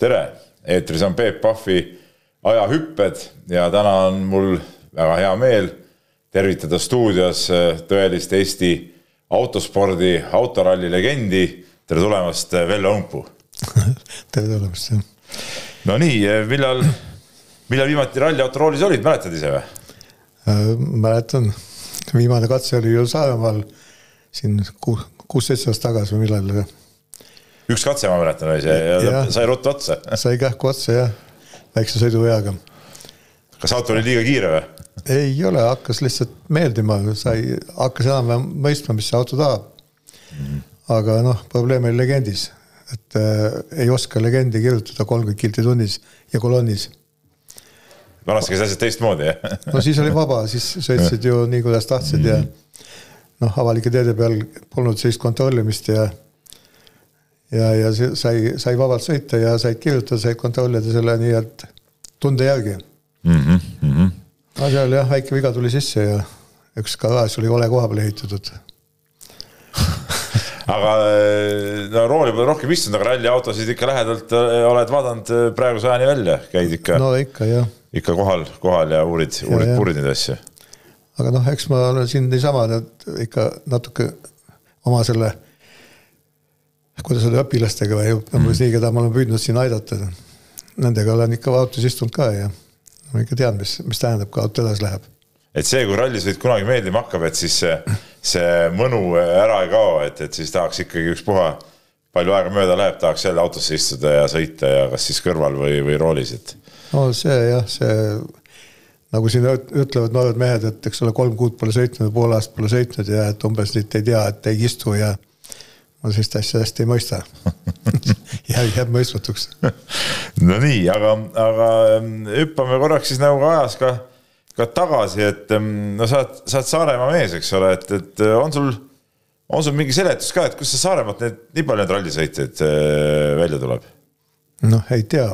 tere, eetris on Peep Pahvi ajahüpped ja täna on mul väga hea meel tervitada stuudios äh, tõelist Eesti autospordi autoralli legendi. tere tulemast, äh, Vello Õmpuu tere tulemast, jah. no nii, äh, millal, millal viimati ralliauto roolis olid, mäletad ise või? mäletan, viimane katse oli ju Saaremaal siin kuus-seitse aastat tagasi või millal. Üks katse ma mäletan oli see ja sai ruttu otsa sai kähku otsa jah, väikse sõiduveaga. kas auto oli liiga kiire või? ei ole, hakkas lihtsalt meeldima, sai, hakkas enam-vähem mõistma, mis see auto tahab mm. -hmm. aga noh, probleem oli legendis, et äh, ei oska legendi kirjutada kolmkümmend kilti tunnis ja kolonnis vanasti käis asjad teistmoodi, jah? no siis oli vaba, siis sõitsid ju nii, kuidas tahtsid mm -hmm. ja noh, avalike teede peal polnud sellist kontrollimist ja ja, ja sai, sai vabalt sõita ja said kirjutada, said kontrollida selle nii-öelda tunde järgi mm. -hmm. no seal jah, väike viga tuli sisse ja üks garaaž oli vale koha peale ehitatud aga no rooli pole rohkem istunud, aga ralliautosid ikka lähedalt äh, oled vaadanud äh, praeguse ajani välja, käid ikka. no ikka jah. ikka kohal, kohal ja uurid, uurid, uurid neid asju aga noh, eks ma olen siin niisama ikka natuke oma selle, kuidas öelda, õpilastega või umbes mm. nii, keda ma olen püüdnud siin aidata. Nendega olen ikka autos istunud ka ja ma ikka tean, mis, mis tähendab, kui auto edasi läheb. et see, kui rallisõit kunagi meeldima hakkab, et siis see, see mõnu ära ei kao, et, et siis tahaks ikkagi ükspuha, palju aega mööda läheb, tahaks jälle autosse istuda ja sõita ja kas siis kõrval või, või roolis, et. no see jah, see nagu siin ütlevad noored mehed, et eks ole, kolm kuud pole sõitnud ja pool aastat pole sõitnud ja et umbes nüüd ei tea, et ei istu ja ma sellist asja hästi ei mõista. Jääb, jääb mõistmatuks. No nii, aga, aga ähm, hüppame korraks siis nagu ajas ka, ka tagasi, et ähm, no sa oled, sa oled Saaremaa mees, eks ole, et, et äh, on sul, on sul mingi seletus ka, et kust sa Saaremaalt need, nii palju neid rallisõitjaid äh, välja tuleb? noh, ei tea,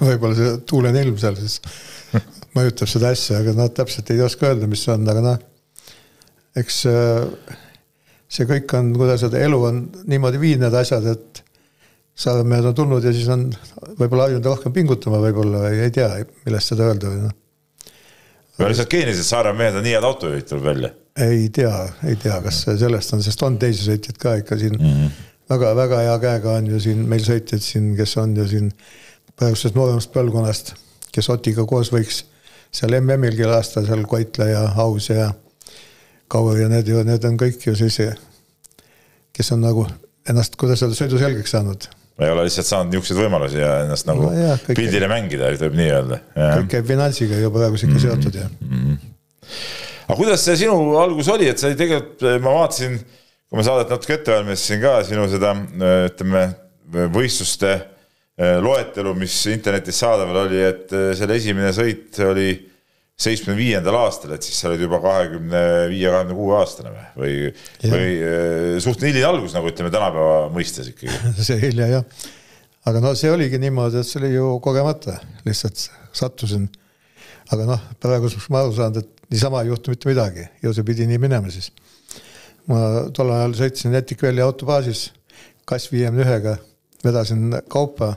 võib-olla see tuuline ilm seal siis mõjutab seda asja, aga noh, täpselt ei oska öelda, mis see on, aga noh, eks äh, see kõik on, kuidas öelda, elu on niimoodi viinud need asjad, et Saaremehed on tulnud ja siis on võib-olla harjunud rohkem pingutama võib-olla või ei tea, millest seda öelda või noh. või lihtsalt geenis, et Saaremaa mehed on nii head autojuhid tuleb välja? ei tea, ei tea, kas sellest on, sest on teisi sõitjaid ka ikka siin mm -hmm. väga, väga hea käega on ju siin meil sõitjaid siin, kes on ju siin praegusest nooremast põlvkonnast, kes Otiga koos võiks seal MM-il kell aasta seal Koitla ja Aus ja Kaur ja need ju, need on kõik ju siis, kes on nagu ennast, kuidas öelda, sõidu selgeks saanud. ei ole lihtsalt saanud niisuguseid võimalusi ja ennast nagu no, jah, pildile käib, mängida, võib nii öelda. kõik käib finantsiga ju praegu ikka mm -hmm. seotud ja mm. -hmm. aga kuidas see sinu algus oli, et sa tegelikult, ma vaatasin, kui ma saadet natuke ette valmistasin ka sinu seda, ütleme, võistluste Äh, loetelu, mis internetis saadaval oli, et selle esimene sõit oli seitsmekümne viiendal aastal, et siis sa olid juba kahekümne viie, kahekümne kuue aastane või, või, või äh, suhteliselt hiline algus, nagu ütleme tänapäeva mõistes ikkagi. See hilja jah, aga no see oligi niimoodi, et see oli ju kogemata, lihtsalt sattusin. aga noh, praegu ma aru saanud, et niisama ei juhtu mitte midagi, ju see pidi nii minema siis. ma tol ajal sõitsin Etikvälli autobaasis kass viiekümne ühega, vedasin kaupa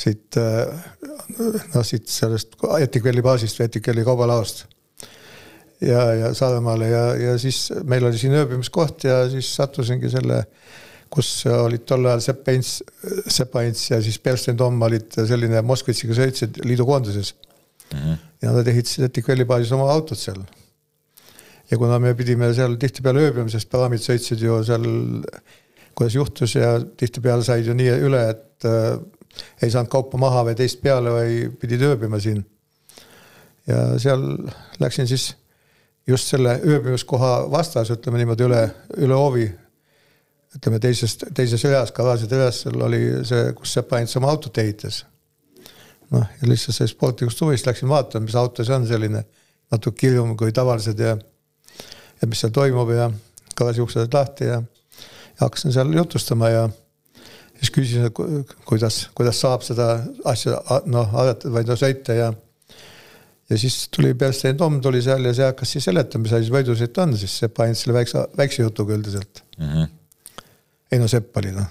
siit noh, siit sellest Etikvelli baasist või Etikvelli kaubalaost. ja, ja Saaremaale ja, ja siis meil oli siin ööbimiskoht ja siis sattusingi selle, kus olid tol ajal Sepp Heinz, Sepp Heinz ja siis Persten Tom olid selline Moskvitšiga sõitsid liidukoondises mm. -hmm. ja nad ehitasid Etikvelli baasis oma autot seal. ja kuna me pidime seal tihtipeale ööbima, sest paraamid sõitsid ju seal, kuidas juhtus ja tihtipeale said ju nii üle, et ei saanud kaupa maha või teist peale, või pidid ööbima siin. ja seal läksin siis just selle ööbimiskoha vastas, ütleme niimoodi üle, üle hoovi. ütleme teisest, teises reas, garaaži reas, seal oli see, kus Sepp Aints oma autot ehitas. noh, ja lihtsalt sellest sportlikust huvist läksin vaatama, mis auto see on selline, natuke kirjum kui tavalised ja, ja mis seal toimub ja garaaži uksed olid lahti ja, ja hakkasin seal jutustama ja siis küsisin, et kuidas, kuidas saab seda asja noh, aretada või no sõita ja. ja siis tuli Bernstein Tom tuli seal ja see hakkas siis seletama, mis asi võidusõit on, siis Sepp andis selle väikse, väikse jutuga üldiselt mm. -hmm. ei no Sepp oli noh.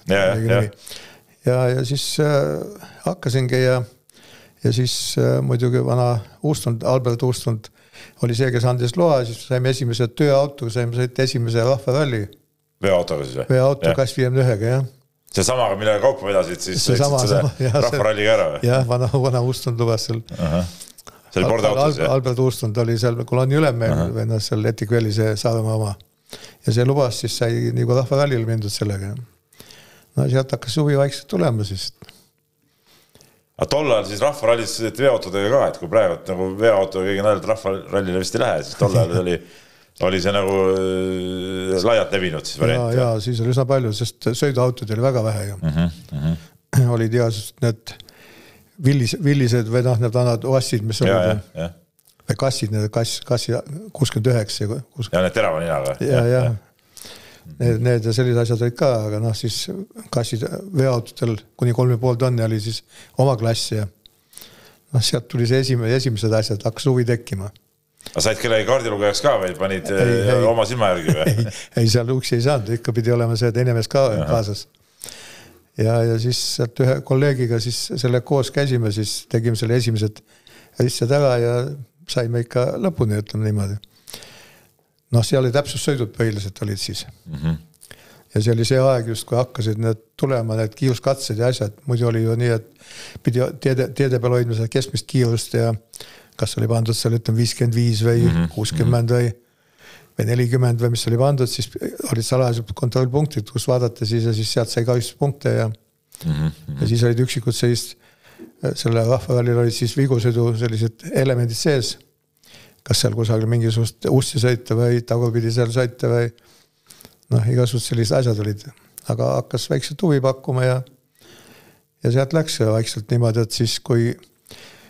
ja, ja siis äh, hakkasingi ja, ja siis äh, muidugi vana Uustund, Albert Uustund oli see, kes andis loa, siis saime esimese tööautoga, saime sõita esimese rahvaralli. veoautoga siis või? veoauto kass viiekümne ühega, jah. Seesamaga, millega kaupa vedasid, siis sõitsid seda rahvaralliga ära või? jah, vana, vana Uustund lubas seal uh. -huh. see oli bordeautos jah? Albert Uustund oli seal kolonni ülem meil uh -huh. noh, seal Etikveli see Saaremaa oma. ja see lubas, siis sai nagu rahvarallile mindud sellega. no sealt hakkas huvi vaikselt tulema siis aga tol ajal siis rahvarallis sõideti veoautodega ka, et kui praegu nagu veoautoga keegi naljalt rahvarallile vist ei lähe, siis tol ajal oli, oli see nagu äh, laialt levinud siis variant. ja, ja siis oli üsna palju, sest sõiduautoid oli väga vähe ju mm. -hmm, mm -hmm. olid igasugused need villis, villised või noh, need vanad vassid, mis olid. või kassid, need kass, kassi kuuskümmend üheksa. ja need terava ninaga. ja, ja, ja Need, need ja sellised asjad olid ka, aga noh, siis kassid veoautotel kuni kolm ja pool tonni oli siis oma klass ja noh, sealt tuli see esimene, esimesed asjad, hakkas huvi tekkima. Aga said kellegi kaardilugejaks ka või panid ei, ei, äh, oma silma järgi või? ei, ei seal uksi ei saanud, ikka pidi olema see teine mees ka Aha. kaasas. ja, ja siis sealt ühe kolleegiga siis selle koos käisime, siis tegime selle esimesed asjad ära ja saime ikka lõpuni, ütleme niimoodi noh, seal oli täpsussõidud põhiliselt olid siis mm. -hmm. ja see oli see aeg just, kui hakkasid need tulema, need kiiruskatsed ja asjad, muidu oli ju nii, et pidi teede, teede peal hoidma seda keskmist kiirust ja kas oli pandud seal ütleme viiskümmend viis või mhm, kuuskümmend või või nelikümmend või mis oli pandud, siis olid salajased kontrollpunktid, kus vaadata siis ja siis sealt sai kahjustuspunkte ja mm. -hmm. ja siis olid üksikud sellist, selle rahvarallil olid siis vigusõidu sellised elemendid sees kas seal kusagil mingisugust ussi sõita või tagurpidi seal sõita või noh, igasugused sellised asjad olid, aga hakkas väikselt huvi pakkuma ja ja sealt läks see vaikselt niimoodi, et siis, kui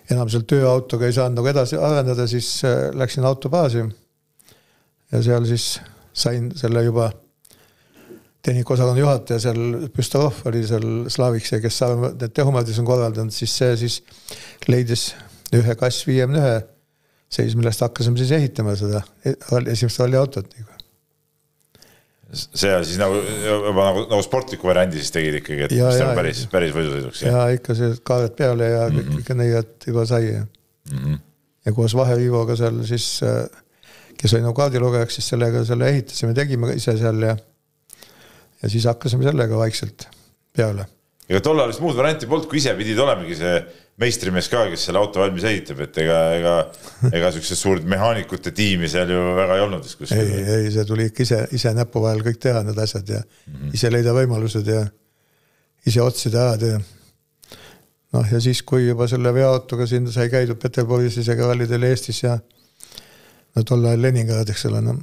enam seal tööautoga ei saanud nagu edasi arendada, siis äh, läksin autobaasi. ja seal siis sain selle juba tehnikaosakonna juhataja seal, Püstorov oli seal Slavik, see, kes need tehumadis on korraldanud, siis see siis leidis ühe kass viiekümne ühe seis, millest hakkasime siis ehitama seda esimest ralliautot nagu. See on siis nagu juba nagu, nagu sportliku variandi siis tegid ikkagi, et ja, ja, päris, päris võidusõiduks. ja ikka see kaared peale ja kõik mm -hmm. ikka nõiad juba sai ja mm. -hmm. ja koos Vahe-Ivoga seal siis, kes oli nagu kaardilugejaks, siis sellega selle ehitasime, tegime ise seal ja ja siis hakkasime sellega vaikselt peale. Ega tol ajal vist muud varianti polnud, kui ise pidid olemegi see meistrimees ka, kes selle auto valmis ehitab, et ega, ega, ega siukest suurt mehaanikute tiimi seal ju väga ei olnud vist kuskil. ei, ei, see tuli ikka ise, ise näpu vahel kõik teha, need asjad ja mm -hmm. ise leida võimalused ja ise otsida ajad ja noh, ja siis, kui juba selle veoautoga siin sai käidud Peterburis isegi rallidel Eestis ja no tol ajal Leningrad, eks ole, noh.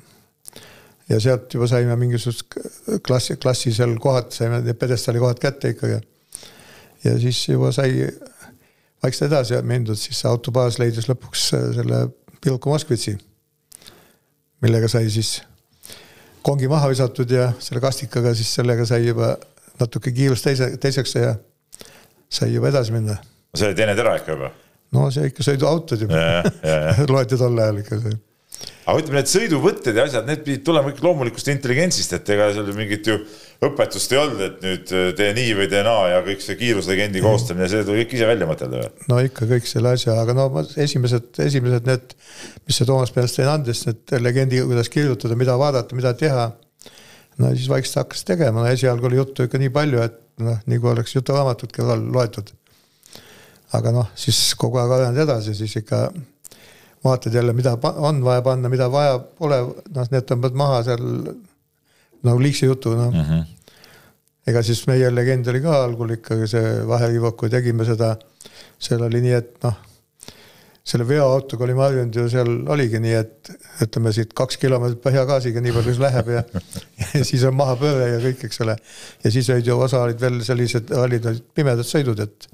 ja sealt juba saime mingisugust klassi, klassi seal kohad, saime need pjedestaali kohad kätte ikkagi. Ja siis juba sai vaikselt edasi mindud, siis autobaas leidis lõpuks äh, selle Pilku Moskvitši, millega sai siis kongi maha visatud ja selle kastikaga siis sellega sai juba natuke kiirust teise, teiseks ja sai juba edasi minna. see oli teine tera ikka juba? no see ikka sõiduautod juba loeti tol ajal ikka see aga ütleme, need sõiduvõtted ja asjad, need pidid tulema ikka loomulikust intelligentsist, et ega seal mingit ju õpetust ei olnud, et nüüd äh, tee nii või tee naa ja kõik see kiiruslegendi koostamine, see tuli kõik ise välja mõtelda või? no ikka kõik selle asja, aga no esimesed, esimesed need, mis see Toomas Bernstein andis, need legendi, kuidas kirjutada, mida vaadata, mida teha. no siis vaikselt hakkas tegema, no esialgu oli juttu ikka nii palju, et noh, nii kui oleks juturaamatutki loetud. aga noh, siis kogu aeg arenenud edasi, siis ikka vaatad jälle, mida on vaja panna, mida vaja pole, noh, need tõmbad maha seal nagu liigse jutu, noh mm -hmm. ega siis meie legend oli ka algul ikkagi see vaheriivak, kui tegime seda, seal oli nii, et noh, selle veoautoga olime harjunud ju seal oligi nii, et ütleme siit kaks kilomeetrit põhjagaasiga, nii palju läheb ja, ja siis on mahapööre ja kõik, eks ole. ja siis olid ju osa olid veel sellised olid pimedad sõidud, et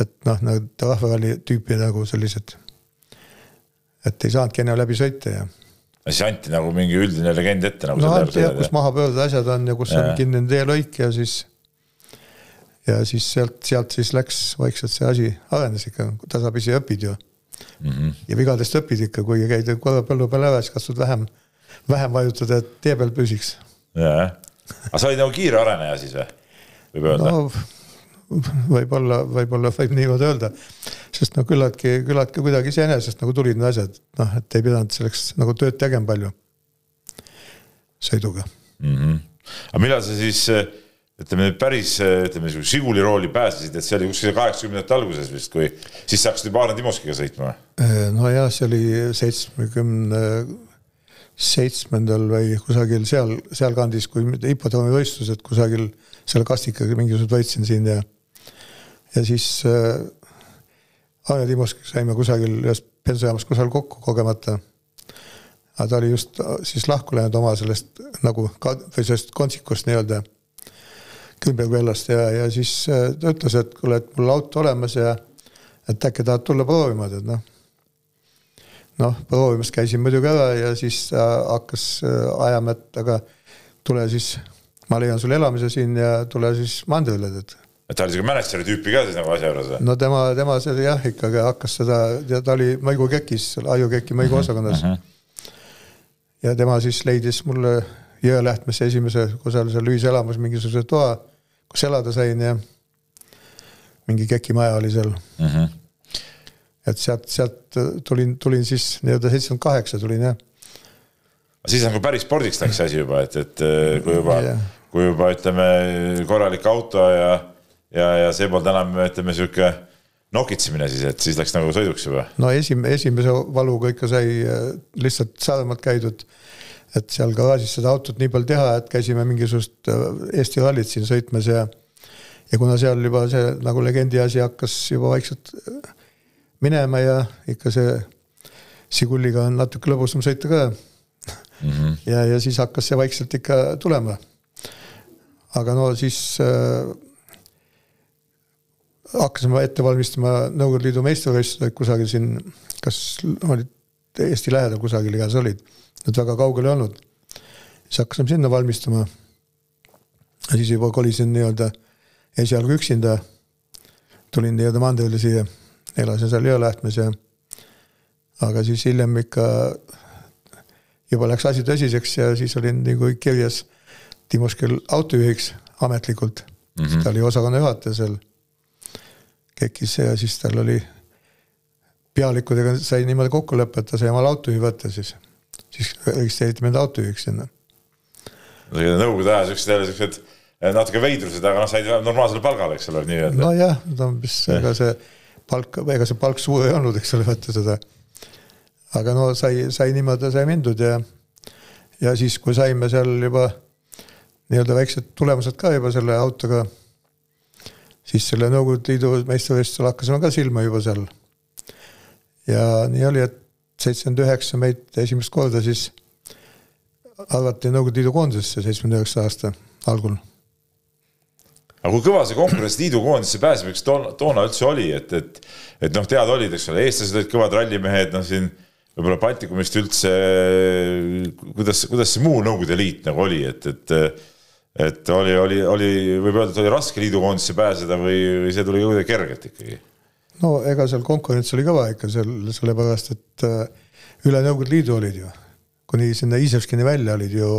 et noh, nagu rahvaralli tüüpi nagu sellised et ei saanudki enam läbi sõita ja. siis anti nagu mingi üldine legend ette nagu. no anti jah, kus mahapöörde asjad on ja kus ja. on kinnine teelõik ja siis. ja siis sealt, sealt siis läks vaikselt see asi arenes ikka, tasapisi õpid ju mm. -hmm. ja vigadest õpid ikka, kui käid korra põllu peal ära, siis katsud vähem, vähem vajutada, et tee peal püsiks. jah, aga sa olid nagu kiire areneja siis või, võib öelda no,? Võib-olla, võib-olla võib niimoodi öelda. sest no küllaltki, küllaltki kuidagi iseenesest nagu tulid need asjad, noh, et ei pidanud selleks nagu tööd tegema palju. sõiduga mm. -hmm. aga millal sa siis ütleme päris, ütleme Žiguli rooli pääsesid, et see oli kuskil kaheksakümnendate alguses vist, kui siis sa hakkasid juba Arne Timoskiga sõitma? nojah, see oli seitsmekümne seitsmendal või kusagil seal, sealkandis, kui hipodroomi võistlused kusagil selle kastikaga mingisugused võitsin siin ja ja siis äh, Aane Timoskiga saime kusagil ühes bensujaamas kusagil kokku kogemata. aga ta oli just äh, siis lahku läinud oma sellest nagu ka, või sellest kontsikust nii-öelda Kümbelvellast ja, ja siis äh, ta ütles, et kuule, et mul auto olemas ja et äkki tahad tulla proovima, tead noh noh, proovimas käisin muidugi ära ja siis hakkas äh, ajama, et aga tule siis, ma leian sulle elamise siin ja tule siis mandrile, tead. Et ta oli siuke mänedžeri tüüpi ka siis nagu asja juures või? no tema, tema see jah, ikkagi hakkas seda, ta oli Maigu KEK-is, Aiu KEK-i Maigu mhm, osakonnas uh. Mhm. -huh. ja tema siis leidis mulle Jõelähtmesse esimese kusagil seal ühiselamus mingisuguse toa, kus elada sain ja mingi KEK-i maja oli seal uh. Mhm. -huh et sealt, sealt tulin, tulin siis nii-öelda seitsekümmend kaheksa tulin jah. siis nagu päris spordiks läks asi juba, et, et äh, kui juba yeah., kui juba ütleme korralik auto ja, ja, ja see polnud enam ütleme sihuke nokitsemine siis, et siis läks nagu sõiduks juba. no esim-, esimese valuga ikka sai äh, lihtsalt Saaremaalt käidud. et seal garaažis seda autot nii palju teha, et käisime mingisugust äh, Eesti rallit siin sõitmas ja ja kuna seal juba see nagu legendi asi hakkas juba vaikselt minema ja ikka see Žiguliga on natuke lõbusam sõita ka mm. -hmm. ja, ja siis hakkas see vaikselt ikka tulema. aga no siis äh, hakkasime ette valmistama Nõukogude Liidu meistrivõistluseid kusagil siin, kas olid Eesti lähedal kusagil igas olid, nad väga kaugel ei olnud. siis hakkasime sinna valmistuma. ja siis juba kolisin nii-öelda esialgu üksinda, tulin nii-öelda mandrile siia elasin seal Jõelähtmes ja aga siis hiljem ikka juba läks asi tõsiseks ja siis olin nagu kirjas Timoškel autojuhiks ametlikult mm. -hmm. ta oli osakonna juhataja seal KEK-is ja siis tal oli pealikudega sai niimoodi kokkulepe, et ta sai omale autojuhi võtta siis. siis registreeriti mind autojuhiks sinna. Nõukogude aja siuksed jälle siuksed natuke veidrused, aga noh, said normaalsele palgale, eks ole, nii-öelda. nojah, no mis, ega see palk, ega see palk suur ei olnud, eks ole, vaata seda. aga no sai, sai niimoodi sai mindud ja, ja siis, kui saime seal juba nii-öelda väiksed tulemused ka juba selle autoga, siis selle Nõukogude Liidu meistrivõistlusel hakkasime ka silma juba seal. ja nii oli, et seitsekümmend üheksa meid esimest korda siis arvati Nõukogude Liidu koondisesse seitsmekümne üheksa aasta algul aga kui kõva see konkurents liidu koondisse pääsemiseks toona, toona üldse oli, et, et, et noh, teada olid, eks ole, eestlased olid kõvad rallimehed, noh siin võib-olla Baltikumist üldse, kuidas, kuidas see muu Nõukogude Liit nagu oli, et, et et oli, oli, oli, võib öelda, et oli raske liidukoondisse pääseda või, või see tuli kuidagi kergelt ikkagi? no ega seal konkurents oli kõva ikka seal, sellepärast et äh, üle Nõukogude Liidu olid ju, kuni sinna Iisevskini välja olid ju,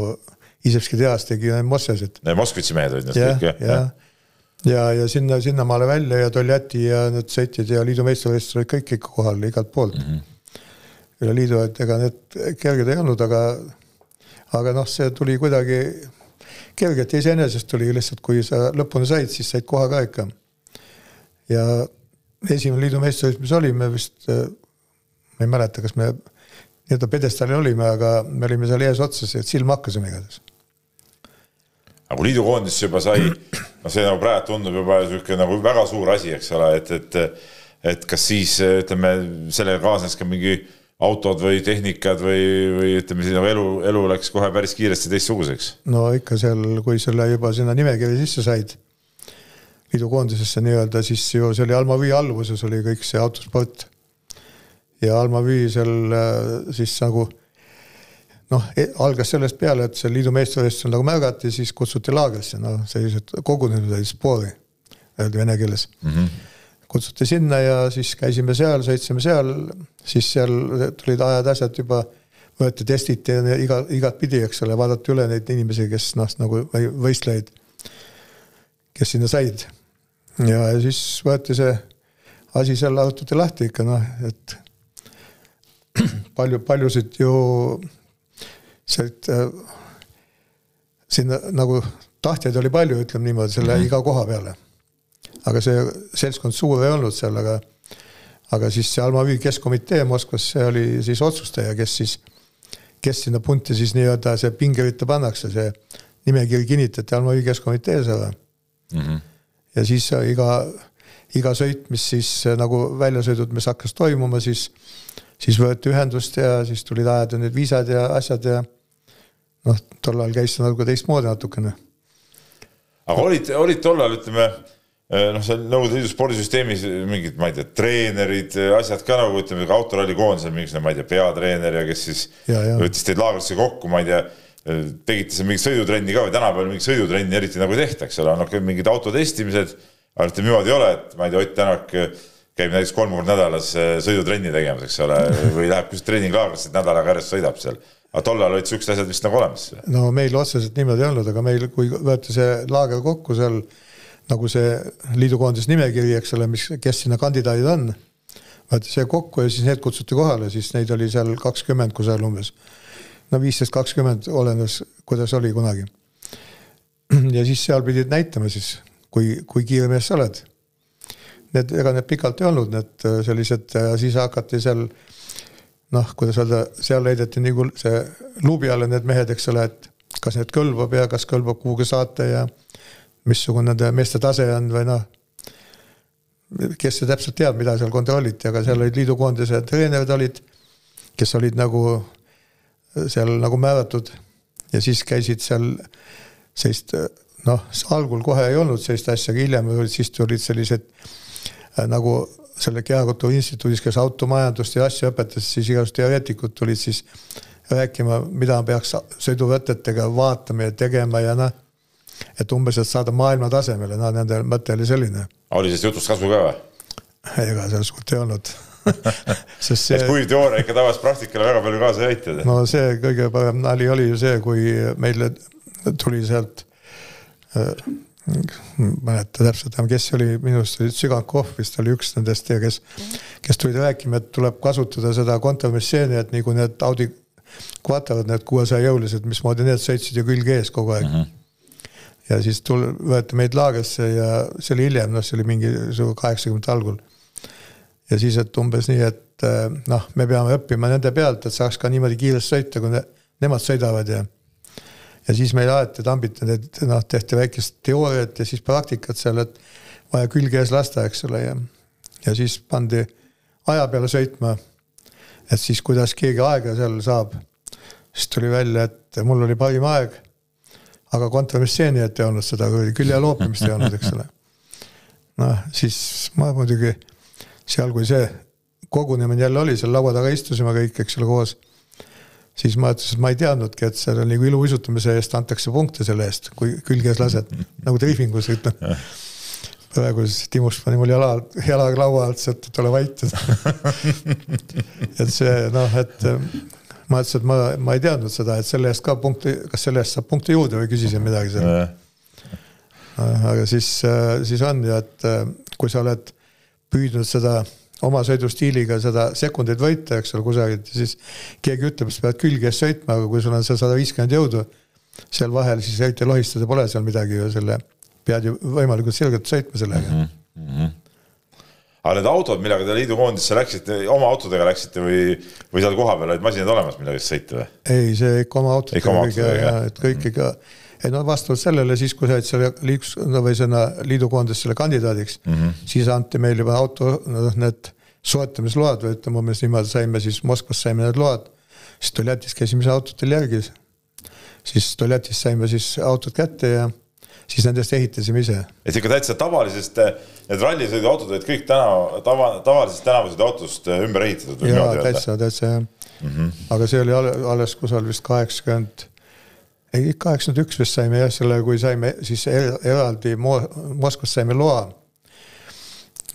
Iisevski tehas tegi Mossesed. Moskvitši mehed olid nad kõik jah? jah ja ja, ja sinna, sinnamaale välja ja Toljati ja need sõitjad ja liidu meistrivõistlused kõik ikka kohal igalt poolt mm. -hmm. üle liidu, et ega need kerged ei olnud, aga, aga noh, see tuli kuidagi kergelt ja iseenesest tuli lihtsalt, kui sa lõpuni said, siis said koha ka ikka. ja esimene liidu meistrivõistlus, mis oli, me vist, ma ei mäleta, kas me nii-öelda pjedestaalil olime, aga me olime seal eesotsas, et silma hakkasime igatahes aga kui liidukoondis juba sai, noh, see nagu praegu tundub juba niisugune nagu väga suur asi, eks ole, et, et et kas siis ütleme, sellega kaasnes ka mingi autod või tehnikad või, või ütleme siis nagu elu, elu läks kohe päris kiiresti teistsuguseks? no ikka seal, kui selle juba sinna nimekirja sisse said, liidukoondisesse nii-öelda, siis ju see oli Alma Vii alluvuses oli kõik see autosport. ja Alma Vii seal äh, siis nagu noh, e, algas sellest peale, et see liidu meistrivõistlusel nagu märgati, siis kutsuti laagrisse, noh, sellised kogunenud olid spoori, öeldi vene keeles mm. -hmm. Kutsuti sinna ja siis käisime seal, sõitsime seal, siis seal tulid ajad-asjad juba, võeti testiti iga, igatpidi, eks ole, vaadati üle neid inimesi, kes noh, nagu võistlejaid, kes sinna said. ja, siis võeti see asi seal arutati lahti ikka noh, et palju, paljusid ju sealt äh, sinna nagu tahtjaid oli palju, ütleme niimoodi, selle mm -hmm. iga koha peale. Aga see seltskond suur ei olnud seal, aga, aga siis see Alma Vivi Keskkomitee Moskvas, see oli siis otsustaja, kes siis, kes sinna punti siis nii-öelda see pingeritta pannakse, see nimekiri kinnitati Alma Vivi Keskkomitees ära mm. -hmm. ja siis iga iga sõit, mis siis nagu väljasõidud, mis hakkas toimuma, siis, siis võeti ühendust ja siis tulid ajada need viisad ja asjad ja noh, tol ajal käis see natuke teistmoodi natukene. aga olid, olid tollal, ütleme noh, seal Nõukogude Liidu spordisüsteemis mingid, ma ei tea, treenerid, asjad ka nagu ütleme, autoralli koondisel mingisugune, ma ei tea, peatreener ja kes siis ja, ja. võttis teid laagrisse kokku, ma ei tea, tegite seal mingit sõidutrenni ka või tänapäeval mingit sõidutrenni eriti nagu ei tehta, eks ole, noh, mingid autotestimised aga ütleme niimoodi ei ole, et ma ei tea, Ott Tänak käib näiteks kolm korda nädalas äh, sõidutrenni tegemas, eks ole, või läheb kuskil treeninglaagrisse, et nädal aega järjest sõidab seal. aga tol ajal olid siuksed asjad vist nagu olemas. no meil otseselt niimoodi ei olnud, aga meil, kui võeti see laager kokku seal nagu see liidukoondise nimekiri, eks ole, mis, kes sinna kandidaadid on. võeti see kokku ja siis need kutsuti kohale, siis neid oli seal kakskümmend kusagil umbes. no viisteist, kakskümmend, olenes, kuidas oli kunagi. ja siis seal pidid näitama siis kui, kui kiire mees sa oled. Need, ega need pikalt ei olnud, need äh, sellised, äh, siis hakati seal noh, kuidas öelda, seal heideti nagu see luubi alla need mehed, eks ole, et kas need kõlbab ja kas kõlbab kuhugi saata ja missugune nende meeste tase on või noh, kes see täpselt teab, mida seal kontrolliti, aga seal olid liidukoondise treenerid olid, kes olid nagu seal nagu määratud. Ja siis käisid seal sellist noh, algul kohe ei olnud sellist asja, aga hiljem siis tulid sellised äh, nagu selle Kehakultuuri Instituudis, kes automajandust ja asju õpetas, siis igasugused teoreetikud tulid siis rääkima, mida peaks sõiduvõtetega vaatama ja tegema ja noh, et umbes, et saada maailma tasemele, no nende mõte oli selline. oli sellest jutust kasu ka või? ega seal suurt ei olnud sest see. kuiv teooria ikka tavaliselt praktikale väga palju kaasa ei aita. no see kõige parem nali oli ju see, kui meile tuli sealt mäleta täpselt enam, kes oli, minu arust oli Sügankov vist oli üks nendest ja kes, kes tulid rääkima, et tuleb kasutada seda kontramisseeni, et nagu need Audi Quattrod, need kuuesaja jõulised, mismoodi need sõitsid ju külg ees kogu aeg mm. -hmm. Ja siis tul-, võeti meid laagrisse ja see oli hiljem, noh, see oli mingi kaheksakümnendate algul. ja siis, et umbes nii, et noh, me peame õppima nende pealt, et saaks ka niimoodi kiiresti sõita, kui ne, nemad sõidavad ja ja siis meil alati tambiti need, noh, tehti väikest teooriat ja siis praktikat seal, et vaja külge ees lasta, eks ole, ja, ja siis pandi aja peale sõitma. et siis, kuidas keegi aega seal saab, siis tuli välja, et mul oli parim aeg. Aga kontramisseeni ette ei olnud seda, külje loopimist ei olnud, eks ole. noh, siis ma muidugi seal, kui see kogunemine jälle oli, seal laua taga istusime kõik, eks ole, koos siis ma ütlesin, et ma ei teadnudki, et seal nagu iluuisutamise eest antakse punkte selle eest, kui külges lased nagu triifingus ütleme. praegu siis Timus pani mul jala, jalaga laua alt, sealt, et ole vait et see noh, et ma ütlesin, et ma, ma ei teadnud seda, et selle eest ka punkti, kas selle eest saab punkte juurde või küsisin midagi seal. aga siis, siis on ja et kui sa oled püüdnud seda oma sõidustiiliga seda sekundeid võita, eks ole, kusagilt ja siis keegi ütleb, sa pead külge ees sõitma, aga kui sul on seal sada viiskümmend jõudu seal vahel, siis eriti lohistada pole seal midagi ju selle, pead ju võimalikult selgelt sõitma sellega mm. -hmm. Aga need autod, millega te liidukoondisse läksite, oma autodega läksite või, või seal kohapeal olid masinad olemas, millega siis sõita või? ei, see ikka oma autodega, et kõik ikka mm ei no vastavalt sellele siis, kui said selle liiks- no või sinna liidukoondisele kandidaadiks mm, -hmm. siis anti meil juba auto, noh need soetamisload või ütleme umbes niimoodi, saime siis Moskvas saime need load. siis Toljatis käisime seal autotel järgi. siis Toljatis saime siis autod kätte ja siis nendest ehitasime ise. et ikka täitsa tavalisest, need rallisõiduautod olid kõik täna, tava, tavalisest tänavasõiduautost ümber ehitatud? jaa, täitsa, täitsa jah mm. -hmm. aga see oli alles kusagil vist kaheksakümmend ei, kaheksakümmend üks vist saime jah, selle, kui saime siis eraldi Moskvas saime loa.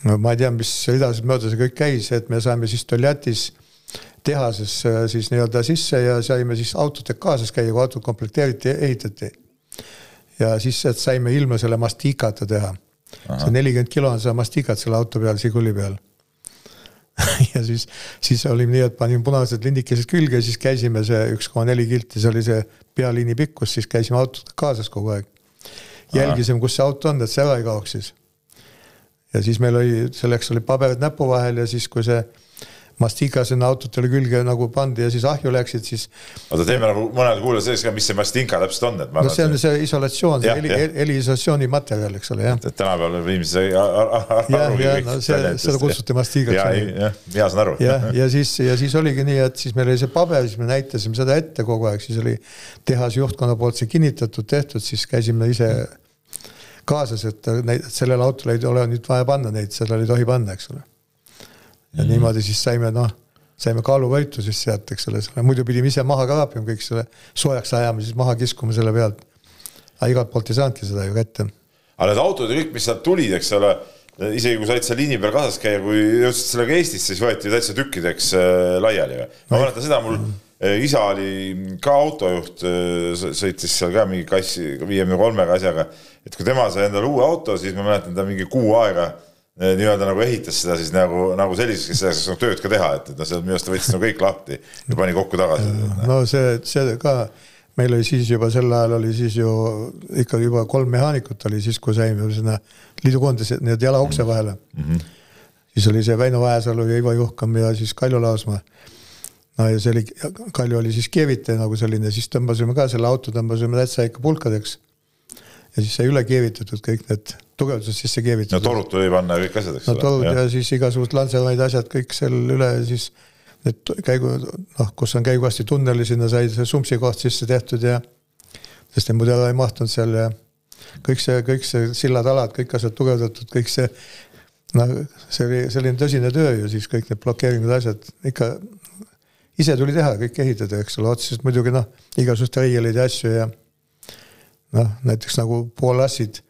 no ma ei tea, mis edasi-mööda see kõik käis, et me saime siis Toljatis tehases äh, siis nii-öelda sisse ja saime siis autodega kaasas käia, kui autod komplekteeriti, ehitati. Ja siis, et saime ilma selle mastikata teha. see nelikümmend kilo on seda mastikat selle auto peal, Žiguli peal ja siis, siis oli nii, et panime punased lindikesed külge, siis käisime see üks koma neli kilti, see oli see pealiini pikkus, siis käisime autod kaasas kogu aeg. jälgisime, kus see auto on, et see ära ei kaoks siis. ja siis meil oli, selleks oli paberid näpu vahel ja siis, kui see mastika sinna autotele külge nagu pandi ja siis ahju läksid, siis. oota, teeme nagu mõned kuulajad sellest ka, mis see mastika täpselt on, et. no see on see isolatsioon, see heli, heliisolatsiooni materjal, eks ole, jah. et tänapäeval inimesed sai jah, jah, no see, seda kutsuti mastigaks. ja, jah, mina saan aru. jah, ja siis, ja siis oligi nii, et siis meil oli see paber, siis me näitasime seda ette kogu aeg, siis oli tehase juhtkonna poolt see kinnitatud, tehtud, siis käisime ise kaasas, et neid, sellele autole ei ole nüüd vaja panna neid, sellele ei tohi panna, eks ole ja mm. niimoodi siis saime noh, saime kaaluvõitu siis sealt, eks ole, muidu pidime ise maha kraapima kõik selle soojaks ajama, siis maha kiskuma selle pealt. aga igalt poolt ei saanudki seda ju kätte. aga need autod ja kõik, mis sealt tulid, eks ole, isegi kui said seal liini peal kaasas käia, kui jõudsid sellega Eestisse, siis võeti täitsa tükkideks äh, laiali või? ma mäletan seda, mul mm. isa oli ka autojuht, äh, sõitis seal ka mingi kassi viiekümne kolmega asjaga, et kui tema sai endale uue auto, siis ma mäletan, ta mingi kuu aega nii-öelda nagu ehitas seda siis nagu, nagu selliseks, kes saaks nagu tööd ka teha, et, et noh, seal minu arust ta võttis nagu kõik lahti ja pani kokku tagasi. no see, see ka, meil oli siis juba sel ajal oli siis ju ikka juba kolm mehaanikut oli siis, kui saime sinna liidukoondise nii-öelda jalaukse vahele mm. -hmm. siis oli see Väino Väesalu ja Ivo Juhkam ja siis Kaljo Laasmaa. no ja see oli, Kaljo oli siis keevitaja nagu selline, siis tõmbasime ka selle auto, tõmbasime täitsa ikka pulkadeks ja siis sai üle keevitatud kõik need tugevdused sisse keevitatud. no torud tuli panna ja kõik asjad, eks ole. no torud ja. ja siis igasugused Lanceroid asjad kõik seal üle siis need käigu, noh, kus on käigukasti tunneli, sinna sai see sumpsi koht sisse tehtud ja sest need muidu ei mahtunud seal ja kõik see, kõik see sillad-alad, kõik asjad tugevdatud, kõik see noh, see oli selline tõsine töö ju siis kõik need blokeeringud, asjad ikka ise tuli teha, kõik ehitada, eks ole, otseselt muidugi noh, igasuguseid reieleid ja asju ja noh, näiteks nagu poolassid,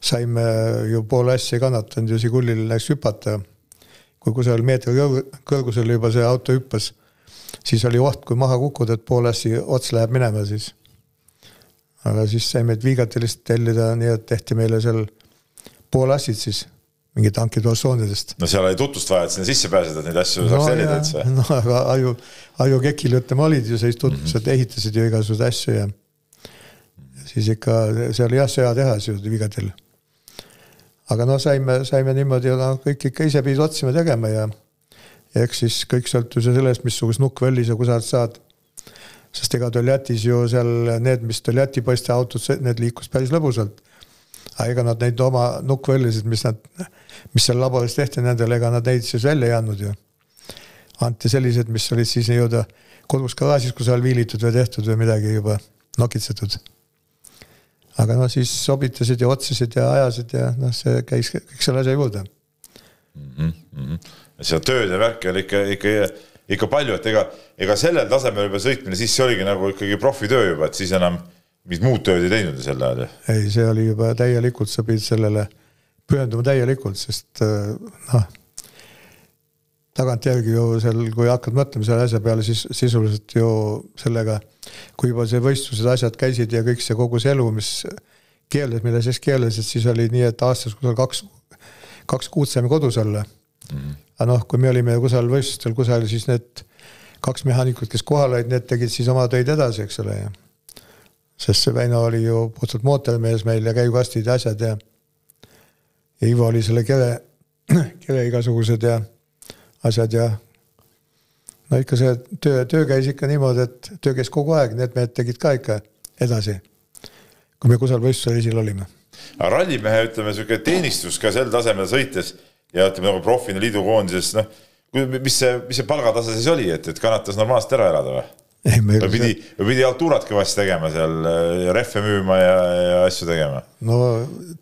saime ju pool asja ei kannatanud ju Žigulil läks hüpata. kui kusagil meetri kõrgusel juba see auto hüppas, siis oli oht, kui maha kukud, et pool assi ots läheb minema siis. aga siis saime Vigati lihtsalt tellida, nii et tehti meile seal pool assid siis mingi tankitosoonidest. no seal oli tutvust vaja, et sinna sisse pääseda, et neid asju no, saaks tellida üldse. no aga Aju, Aju Kekil ütleme olid ju sellised tutvused mm, -hmm. ehitasid ju igasuguseid asju ja siis ikka see oli jah, sõjatehas ju Vigadel. aga noh, saime, saime niimoodi, no kõik ikka ise pidid otsima tegema ja ja eks siis kõik sõltus ju sellest, missugust nukkvälli sa kusagilt saad. sest ega Toljatis ju seal need, mis Toljati poiste autod, need liikus päris lõbusalt. aga ega nad neid oma nukkvällisid, mis nad, mis seal laboris tehti nendele, ega nad neid siis välja ei andnud ju. anti sellised, mis olid siis nii-öelda kodus garaažis kusagil viilitud või tehtud või midagi juba nokitsetud aga noh, siis sobitasid ja otsisid ja ajasid ja noh, see käis kõik selle asja juurde mm. -hmm. seda tööd ja värki oli ikka, ikka, ikka palju, et ega, ega sellel tasemel juba sõitmine, siis see oligi nagu ikkagi profitöö juba, et siis enam mingit muud tööd ei teinud ju sel ajal ju. ei, see oli juba täielikult, sa pidid sellele pühenduma täielikult, sest noh tagantjärgi ju seal, kui hakkad mõtlema selle asja peale, siis sisuliselt ju sellega, kui juba see võistlused, asjad käisid ja kõik see kogu see elu, mis keeles, mille sees keelesid, siis oli nii, et aastas kusagil kaks, kaks kuud saime kodus olla mm. -hmm. aga noh, kui me olime kusagil võistlustel kusagil, siis need kaks mehaanikut, kes kohal olid, need tegid siis oma töid edasi, eks ole ja sest see Väino oli ju puhtalt mootorimees meil ja käigukastid ja asjad ja ja Ivo oli selle kere, kere igasugused ja asjad ja no ikka see töö, töö käis ikka niimoodi, et töö käis kogu aeg, need mehed tegid ka ikka edasi. kui me kusagil võistlusreisil olime. aga rallimehe, ütleme sihuke teenistus ka sel tasemel sõites ja ütleme nagu profina liidukoondises, noh, mis see, mis see palgatase siis oli, et, et kannatas normaalselt ära elada või? Või pidi, pidi Alturat kõvasti tegema seal, rehve müüma ja, ja asju tegema? no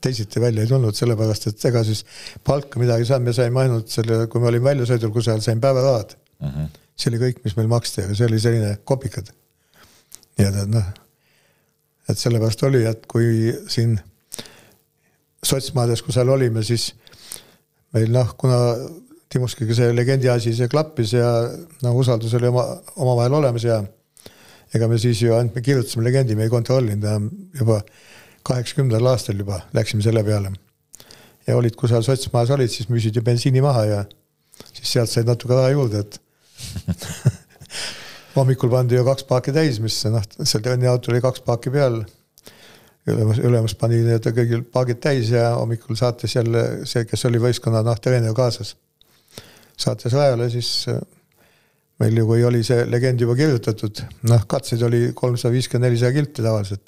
teisiti välja ei tulnud, sellepärast et ega siis palka midagi ei saanud, me saime ainult selle, kui me olime väljasõidul kusagil, saime päevarahad uh. Mhm. -huh. see oli kõik, mis meil maksti, aga see oli selline kopikad. ja tead noh, et sellepärast oli, et kui siin sotsmaades, kus seal olime, siis meil noh, kuna Timoskiga see legendi asi, see klappis ja no usaldus oli oma, omavahel olemas ja ega me siis ju ainult me kirjutasime legendi, me ei kontrollinud enam juba kaheksakümnendal aastal juba läksime selle peale. ja olid, kui seal sotsmaas olid, siis müüsid ju bensiini maha ja siis sealt said natuke raha juurde, et hommikul pandi ju kaks paaki täis, mis noh, seal trenniautol oli kaks paaki peal. ülemus, ülemus pani need kõigil paagid täis ja hommikul saates jälle see, kes oli võistkonna noh, treener kaasas. Saates rajale, siis äh, meil ju, kui oli see legend juba kirjutatud, noh, katseid oli kolmsada viiskümmend, nelisada kilti tavaliselt.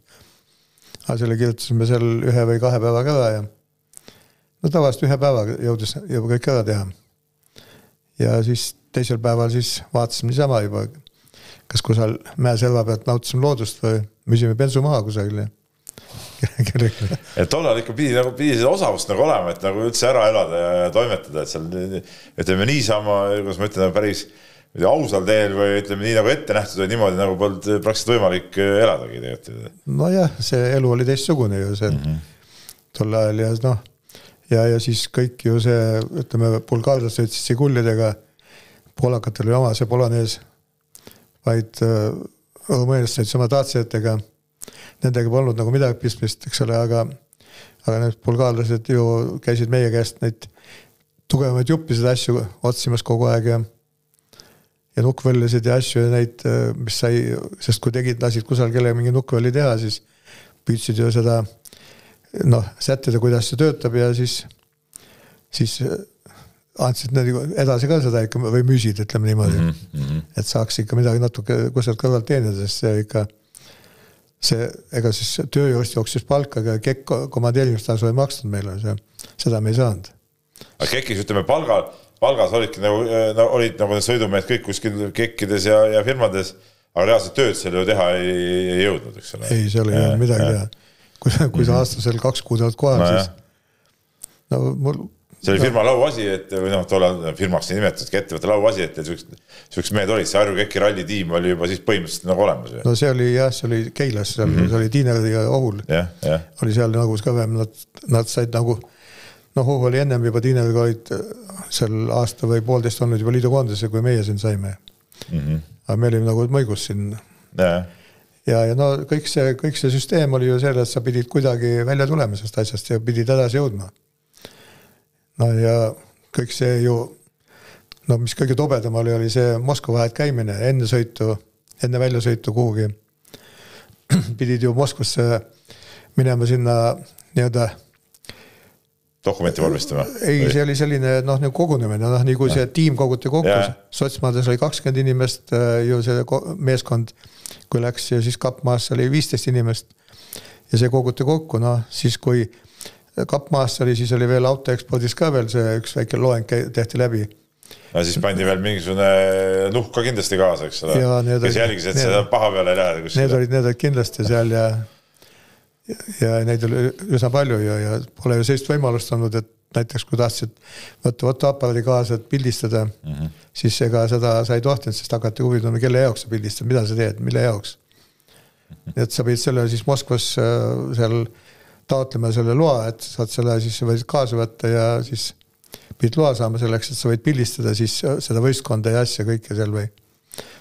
aga selle kirjutasime seal ühe või kahe päevaga ära ja no tavaliselt ühe päevaga jõudis juba kõik ära teha. ja siis teisel päeval siis vaatasime niisama juba kas kusagil mäeserva pealt nautisime loodust või müüsime bensu maha kusagil ja kellelegi. Et tollal ikka pidi nagu, pidi seda osavust nagu olema, et nagu üldse ära elada ja toimetada, et seal ütleme niisama, kuidas ma ütlen, päris ausal teel või ütleme nii nagu ette nähtud või niimoodi nagu polnud praktiliselt võimalik eladagi tegelikult. nojah, see elu oli teistsugune ju see mm -hmm. tol ajal ja noh, ja, ja siis kõik ju see, ütleme, bulgaarlased sõitsid sigullidega, poolakatel oli oma see polonees vaid äh, rumeenlased sõitsid oma taatsijatega. Nendega polnud nagu midagi pistmist, eks ole, aga, aga need bulgaarlased ju käisid meie käest neid tugevamaid juppisid asju otsimas kogu aeg ja ja nukkvõllisid ja asju ja neid, mis sai, sest kui tegid, lasid kusagil kellelegi mingi nukkvõlli teha, siis püüdsid ju seda noh, sättida, kuidas see töötab ja siis, siis andsid nagu edasi ka seda ikka või müüsid, ütleme niimoodi mm. -hmm. et saaks ikka midagi natuke kuskilt kõrvalt teenida, sest see ikka, see, ega siis tööjõust jooksis palka, aga KEK komandeerimistasu ei maksnud meile, see, seda me ei saanud. aga KEK-is ütleme palgal, palgas olidki nagu no,, olid nagu need sõidumehed kõik kuskil KEK-ides ja, ja firmades, aga reaalset tööd seal ju teha ei, ei jõudnud, eks ole. ei, seal ei jäänud midagi teha. kui, kui sa mhm. aastasel kaks kuud oled kohal no,, siis no mul see oli firma lauasi, et või noh, tollal firmaks ei nimetatudki ettevõtte lauasi, et siuksed, siuksed mehed olid, see Harju KEK-i rallitiim oli juba siis põhimõtteliselt nagu olemas. no see oli jah, see oli Keilas, seal mm -hmm. see oli Tiineriga Ohul yeah,. Yeah. oli seal nagu kõvem, nad, nad said nagu noh, Ohu oli ennem juba Tiineriga olid seal aasta või poolteist olnud juba liidukoondise, kui meie siin saime mm. -hmm. aga me olime nagu mõigus siin yeah. ja, ja no kõik see, kõik see süsteem oli ju selles, sa pidid kuidagi välja tulema sellest asjast ja pidid edasi jõudma no ja kõik see ju, no mis kõige tobedam oli, oli see Moskva vahet käimine enne sõitu, enne väljasõitu kuhugi. pidid ju Moskvasse minema sinna nii-öelda dokumenti vormistama? ei, see oli selline noh, nagu kogunemine, noh nii kui see tiim koguti kokku, sotsmaades oli kakskümmend inimest äh, ju see meeskond, kui läks ja siis Kappmaasse oli viisteist inimest. ja see koguti kokku, noh siis kui kappmaasse oli, siis oli veel autoekspordis ka veel see üks väike loeng tehti läbi. no siis pandi veel mingisugune nuhk ka kindlasti kaasa, eks ole. kes jälgis, et seda paha peale ei lähe kuskile. Need olid, need olid kindlasti seal ja ja neid oli üsna palju ja, ja pole ju sellist võimalust olnud, et näiteks kui tahtsid võtta fotoaparaadi kaasa, et pildistada mm, -hmm. siis ega seda sa ei tohtinud, sest hakati huvi tundma, kelle jaoks sa pildistad, mida sa teed, mille jaoks. nii et sa pidid selle siis Moskvas äh, seal äh, taotlema selle loa, et saad selle siis võid kaasa võtta ja siis pidid loa saama selleks, et sa võid pildistada siis seda võistkonda ja asja kõike seal või.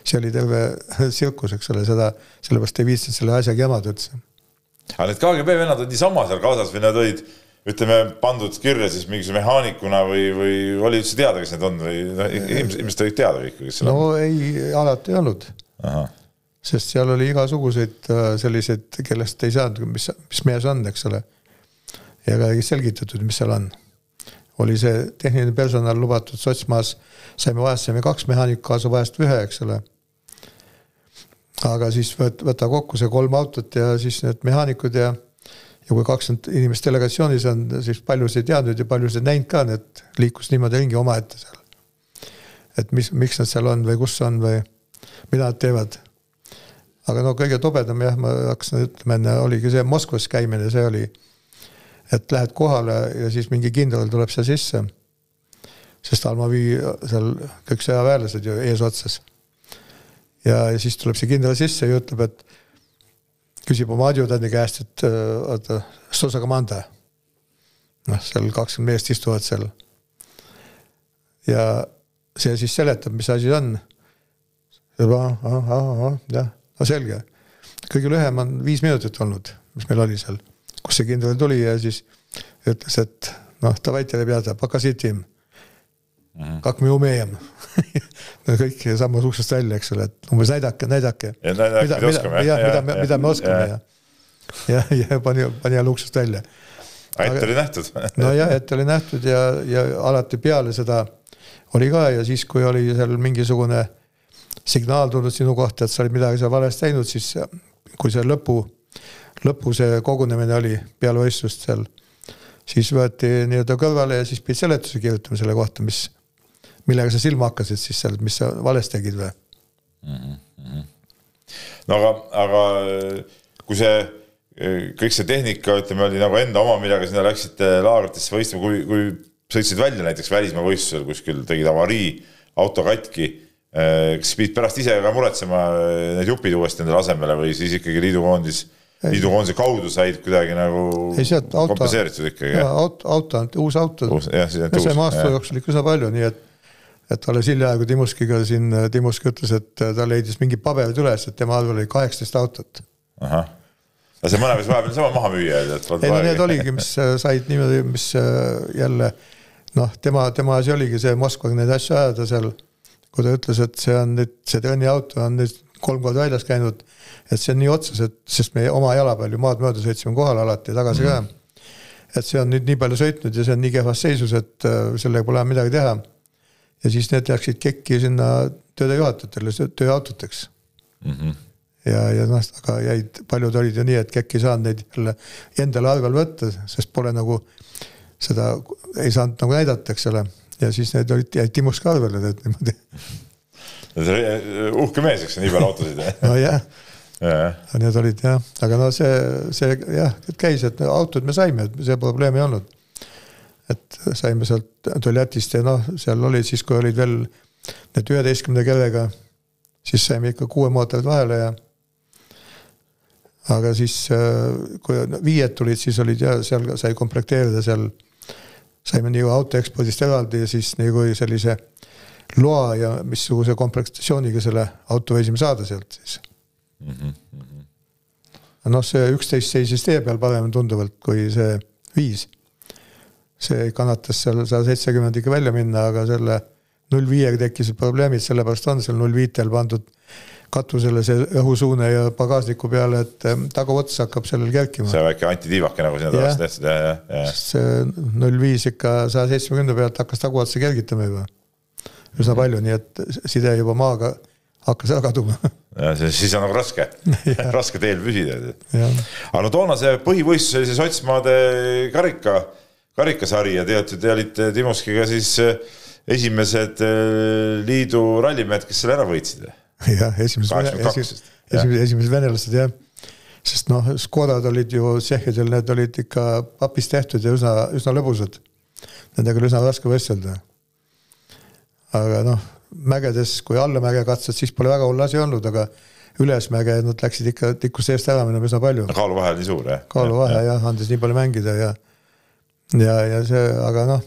see oli terve tsirkus, eks ole, seda, sellepärast ei viitsinud selle asjaga jamada üldse. aga need KGB vennad olid niisama seal kaasas või nad olid, ütleme, pandud kirja siis mingisuguse mehaanikuna või, või oli üldse teada, kes need on või noh, ilmselt olid teada kõik, kes seal no, on? no ei, alati ei olnud sest seal oli igasuguseid äh, selliseid, kellest ei saanud, mis, mis mees on, eks ole. ja ka ei selgitatud, mis seal on. oli see tehniline personal lubatud sotsmaas, saime vahest saime kaks mehaanikut kaasa, vahest ühe, eks ole. aga siis võt-, võta kokku see kolm autot ja siis need mehaanikud ja ja kui kakskümmend inimest delegatsioonis on, siis paljusid ei teadnud ja paljusid näinud ka, need liikus niimoodi ringi omaette seal. et mis, miks nad seal on või kus on või mida nad teevad aga no kõige tobedam jah, ma hakkasin ütlema, oligi see Moskvas käimine, see oli, et lähed kohale ja siis mingi kindral tuleb siia sisse. sest Almavi seal kõik sõjaväelased ju eesotsas. ja, ja siis tuleb see kindral sisse ja ütleb, et küsib oma adjutandi käest, et äh, oota, Stosakamanda. noh, seal kakskümmend meest istuvad seal. ja see siis seletab, mis asi on. juba ahah, ahah, jah no selge. kõige lühem on viis minutit olnud, mis meil oli seal, kus see kindral tuli ja siis ütles, et noh, davai, teile peale, pakasitim mhm. kak minu meem no kõik sammas uksest välja, eks ole, et umbes näidake, näidake. mida, mida, mida, mida, mida me oskame ja, ja, ja pani, pani jälle uksest välja. ette oli nähtud. nojah, ette oli nähtud ja, ja alati peale seda oli ka ja siis, kui oli seal mingisugune signaal tulnud sinu kohta, et sa olid midagi seal valesti teinud, siis kui see lõpu, lõpu see kogunemine oli peale võistlust seal, siis võeti nii-öelda kõrvale ja siis pidid seletuse kirjutama selle kohta, mis, millega sa silma hakkasid siis seal, mis sa valesti tegid või mm? -hmm. no aga, aga kui see kõik see tehnika, ütleme, oli nagu enda oma, millega sinna läksite laagritesse võistlema, kui, kui sõitsid välja näiteks välismaa võistlusel kuskil, tegid avarii, auto katki Äh, kas pidid pärast ise ka muretsema äh, need jupid uuesti endale asemele või siis ikkagi liidukoondis, liidukoondise kaudu said kuidagi nagu ei, sealt auto, kompenseeritud ikkagi? auto, auto, uus auto. saime aasta jooksul ikka üsna palju, nii et, et alles hiljaaegu Timuskiga siin, Timuski ütles, et ta leidis mingid paberid üles, et tema arvel oli kaheksateist autot. ahah, aga see mõne võis vahepeal sama maha müüa, et. ei no need oligi, mis äh, said niimoodi, mis jälle noh, tema, tema asi oligi see Moskvaga neid asju ajada seal kui ta ütles, et see on nüüd, see trenniauto on nüüd kolm korda väljas käinud, et see on nii otsas, et sest me oma jala peal ju maad mööda sõitsime kohale alati ja tagasi mm -hmm. ka. et see on nüüd nii palju sõitnud ja see on nii kehvas seisus, et äh, sellega pole midagi teha. ja siis need läksid kekki sinna töödejuhatajatele, tööautoteks mm. -hmm. ja, ja noh, aga jäid, paljud olid ju nii, et kekk ei saanud neid jälle endale arvel võtta, sest pole nagu seda ei saanud nagu näidata, eks ole ja siis need olid, jäid Timust ka arvele, et niimoodi. uhke mees, eks nii palju autosid nojah ja. Need olid jah, aga no see, see jah, käis, et autod me saime, et see probleem ei olnud. et saime sealt Toljatist ja noh, seal olid siis, kui olid veel need üheteistkümne kellega, siis saime ikka kuue mootorit vahele ja. aga siis, kui viied tulid, siis olid ja seal sai komplekteerida seal saime nagu autoekspordist eraldi ja siis nagu sellise loa ja missuguse komplektatsiooniga selle auto võisime saada sealt siis mm. -hmm. noh, see üksteist seisis tee peal parem tunduvalt kui see viis. see kannatas seal sada seitsekümmend ikka välja minna, aga selle null viiega tekkisid probleemid, sellepärast on seal null viitel pandud katusele see õhusuune ja pagasniku peale, et taguots hakkab sellel kerkima. see väike antitiivake nagu sinna tavaliselt tehtud ja, ja, ja. see null viis ikka saja seitsmekümne pealt hakkas taguotsa kergitama juba. üsna palju, nii et side juba maaga hakkas ära kaduma. siis on nagu raske raske teel püsida. aga no toona see põhivõistlus oli see Sotsmaade karika, karikasari ja te olete, te olite Timoskiga siis äh, esimesed äh, liidu rallimehed, kes selle ära võitsid jah, esimesed, esimesed, esimesed, venelased jah. sest noh, Škodad olid ju Tšehhidel, need olid ikka papist tehtud ja üsna, üsna lõbusad. Nendega oli üsna raske võistelda. aga noh, mägedes, kui alla mäge katsed, siis pole väga hull asi olnud, aga ülesmäge nad läksid ikka tikust eest ära minema üsna palju. kaaluvahe oli suur jah? kaaluvahe jah ja, ja, andis nii palju mängida ja, ja, ja see, aga noh,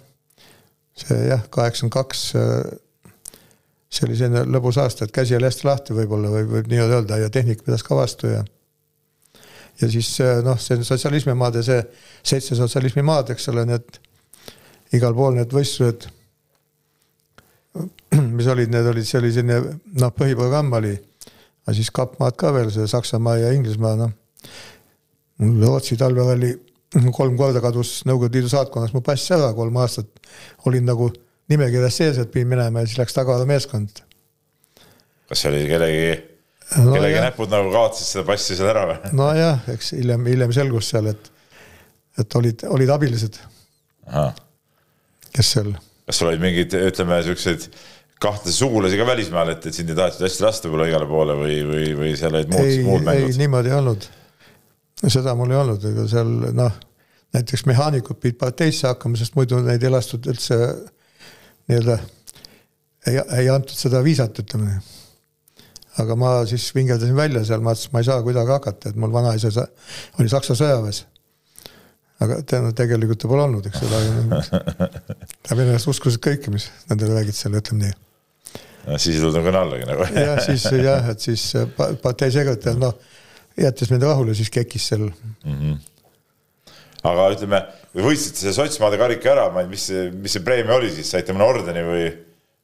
see jah, kaheksakümmend kaks see oli selline lõbus aasta, et käsi oli hästi lahti võib-olla või võib nii öelda ja tehnik pidas ka vastu ja. ja siis noh, see sotsialismi maad ja see seitse sotsialismi maad, eks ole, need igal pool need võistlused, mis olid, need olid, see oli selline noh, põhiprogramm oli. aga siis kappmaad ka veel, see Saksamaa ja Inglismaa, noh. Rootsi talvel oli kolm korda kadus Nõukogude Liidu saatkonnas mu pass ära kolm aastat. olin nagu nimekirjas sees, et pidin minema ja siis läks tagavara meeskond. kas see oli kellegi no, kellegi jah. näpud nagu kaotasid seda passi seal ära või? nojah, eks hiljem, hiljem selgus seal, et, et olid, olid abilised. kes seal. kas sul olid mingid, ütleme siukseid kahtlasi sugulasi ka välismaal, et, et sind ei tahetud hästi lasta võib-olla igale poole või, või, või seal olid muud, muud mängud? ei, niimoodi ei olnud. seda mul ei olnud, ega seal noh, näiteks mehaanikud pidid parteisse hakkama, sest muidu neid ei lastud üldse nii-öelda ei, ei antud seda viisat, ütleme. aga ma siis vingeldasin välja seal, ma ütlesin, ma ei saa kuidagi hakata, et mul vanaisa oli Saksa sõjaväes. aga tähendab, tegelikult ta pole olnud, eks ole, aga venelased uskusid kõike, mis nendele räägiti seal, ütleme nii. siis ei tulnud kõne allagi nagu. jah, siis jah, et siis partei sekretär, noh, jättis mind rahule, siis kekkis seal mm. -hmm aga ütleme, võitsite selle sotsmaade karika ära, ma ei tea, mis mis see preemia oli siis, saite mõne ordeni või,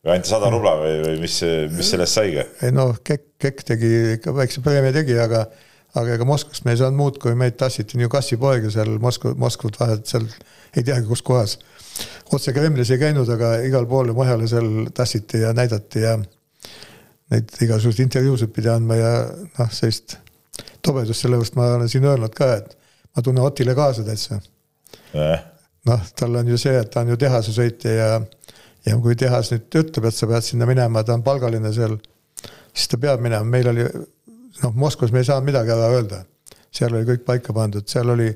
või anti sada rubla või, või mis, mis sellest saigi? ei noh, Kekk, Kekk tegi ikka väikse preemia tegi, aga aga ega Moskvast me ei saanud muud, kui meid tassiti nii kassipoega seal Moskva, Moskvat vahet seal ei teagi, kus kohas. otse Kremlis ei käinud, aga igal pool mujal seal tassiti ja näidati ja neid igasuguseid intervjuusid pidi andma ja noh, sellist tobedust, sellepärast ma olen siin öelnud ka, et ma tunnen Otile kaasa täitsa. Eh.. noh, tal on ju see, et ta on ju tehase sõitja ja, ja kui tehas nüüd ütleb, et sa pead sinna minema, ta on palgaline seal, siis ta peab minema, meil oli noh, Moskvas me ei saanud midagi ära öelda. seal oli kõik paika pandud, seal oli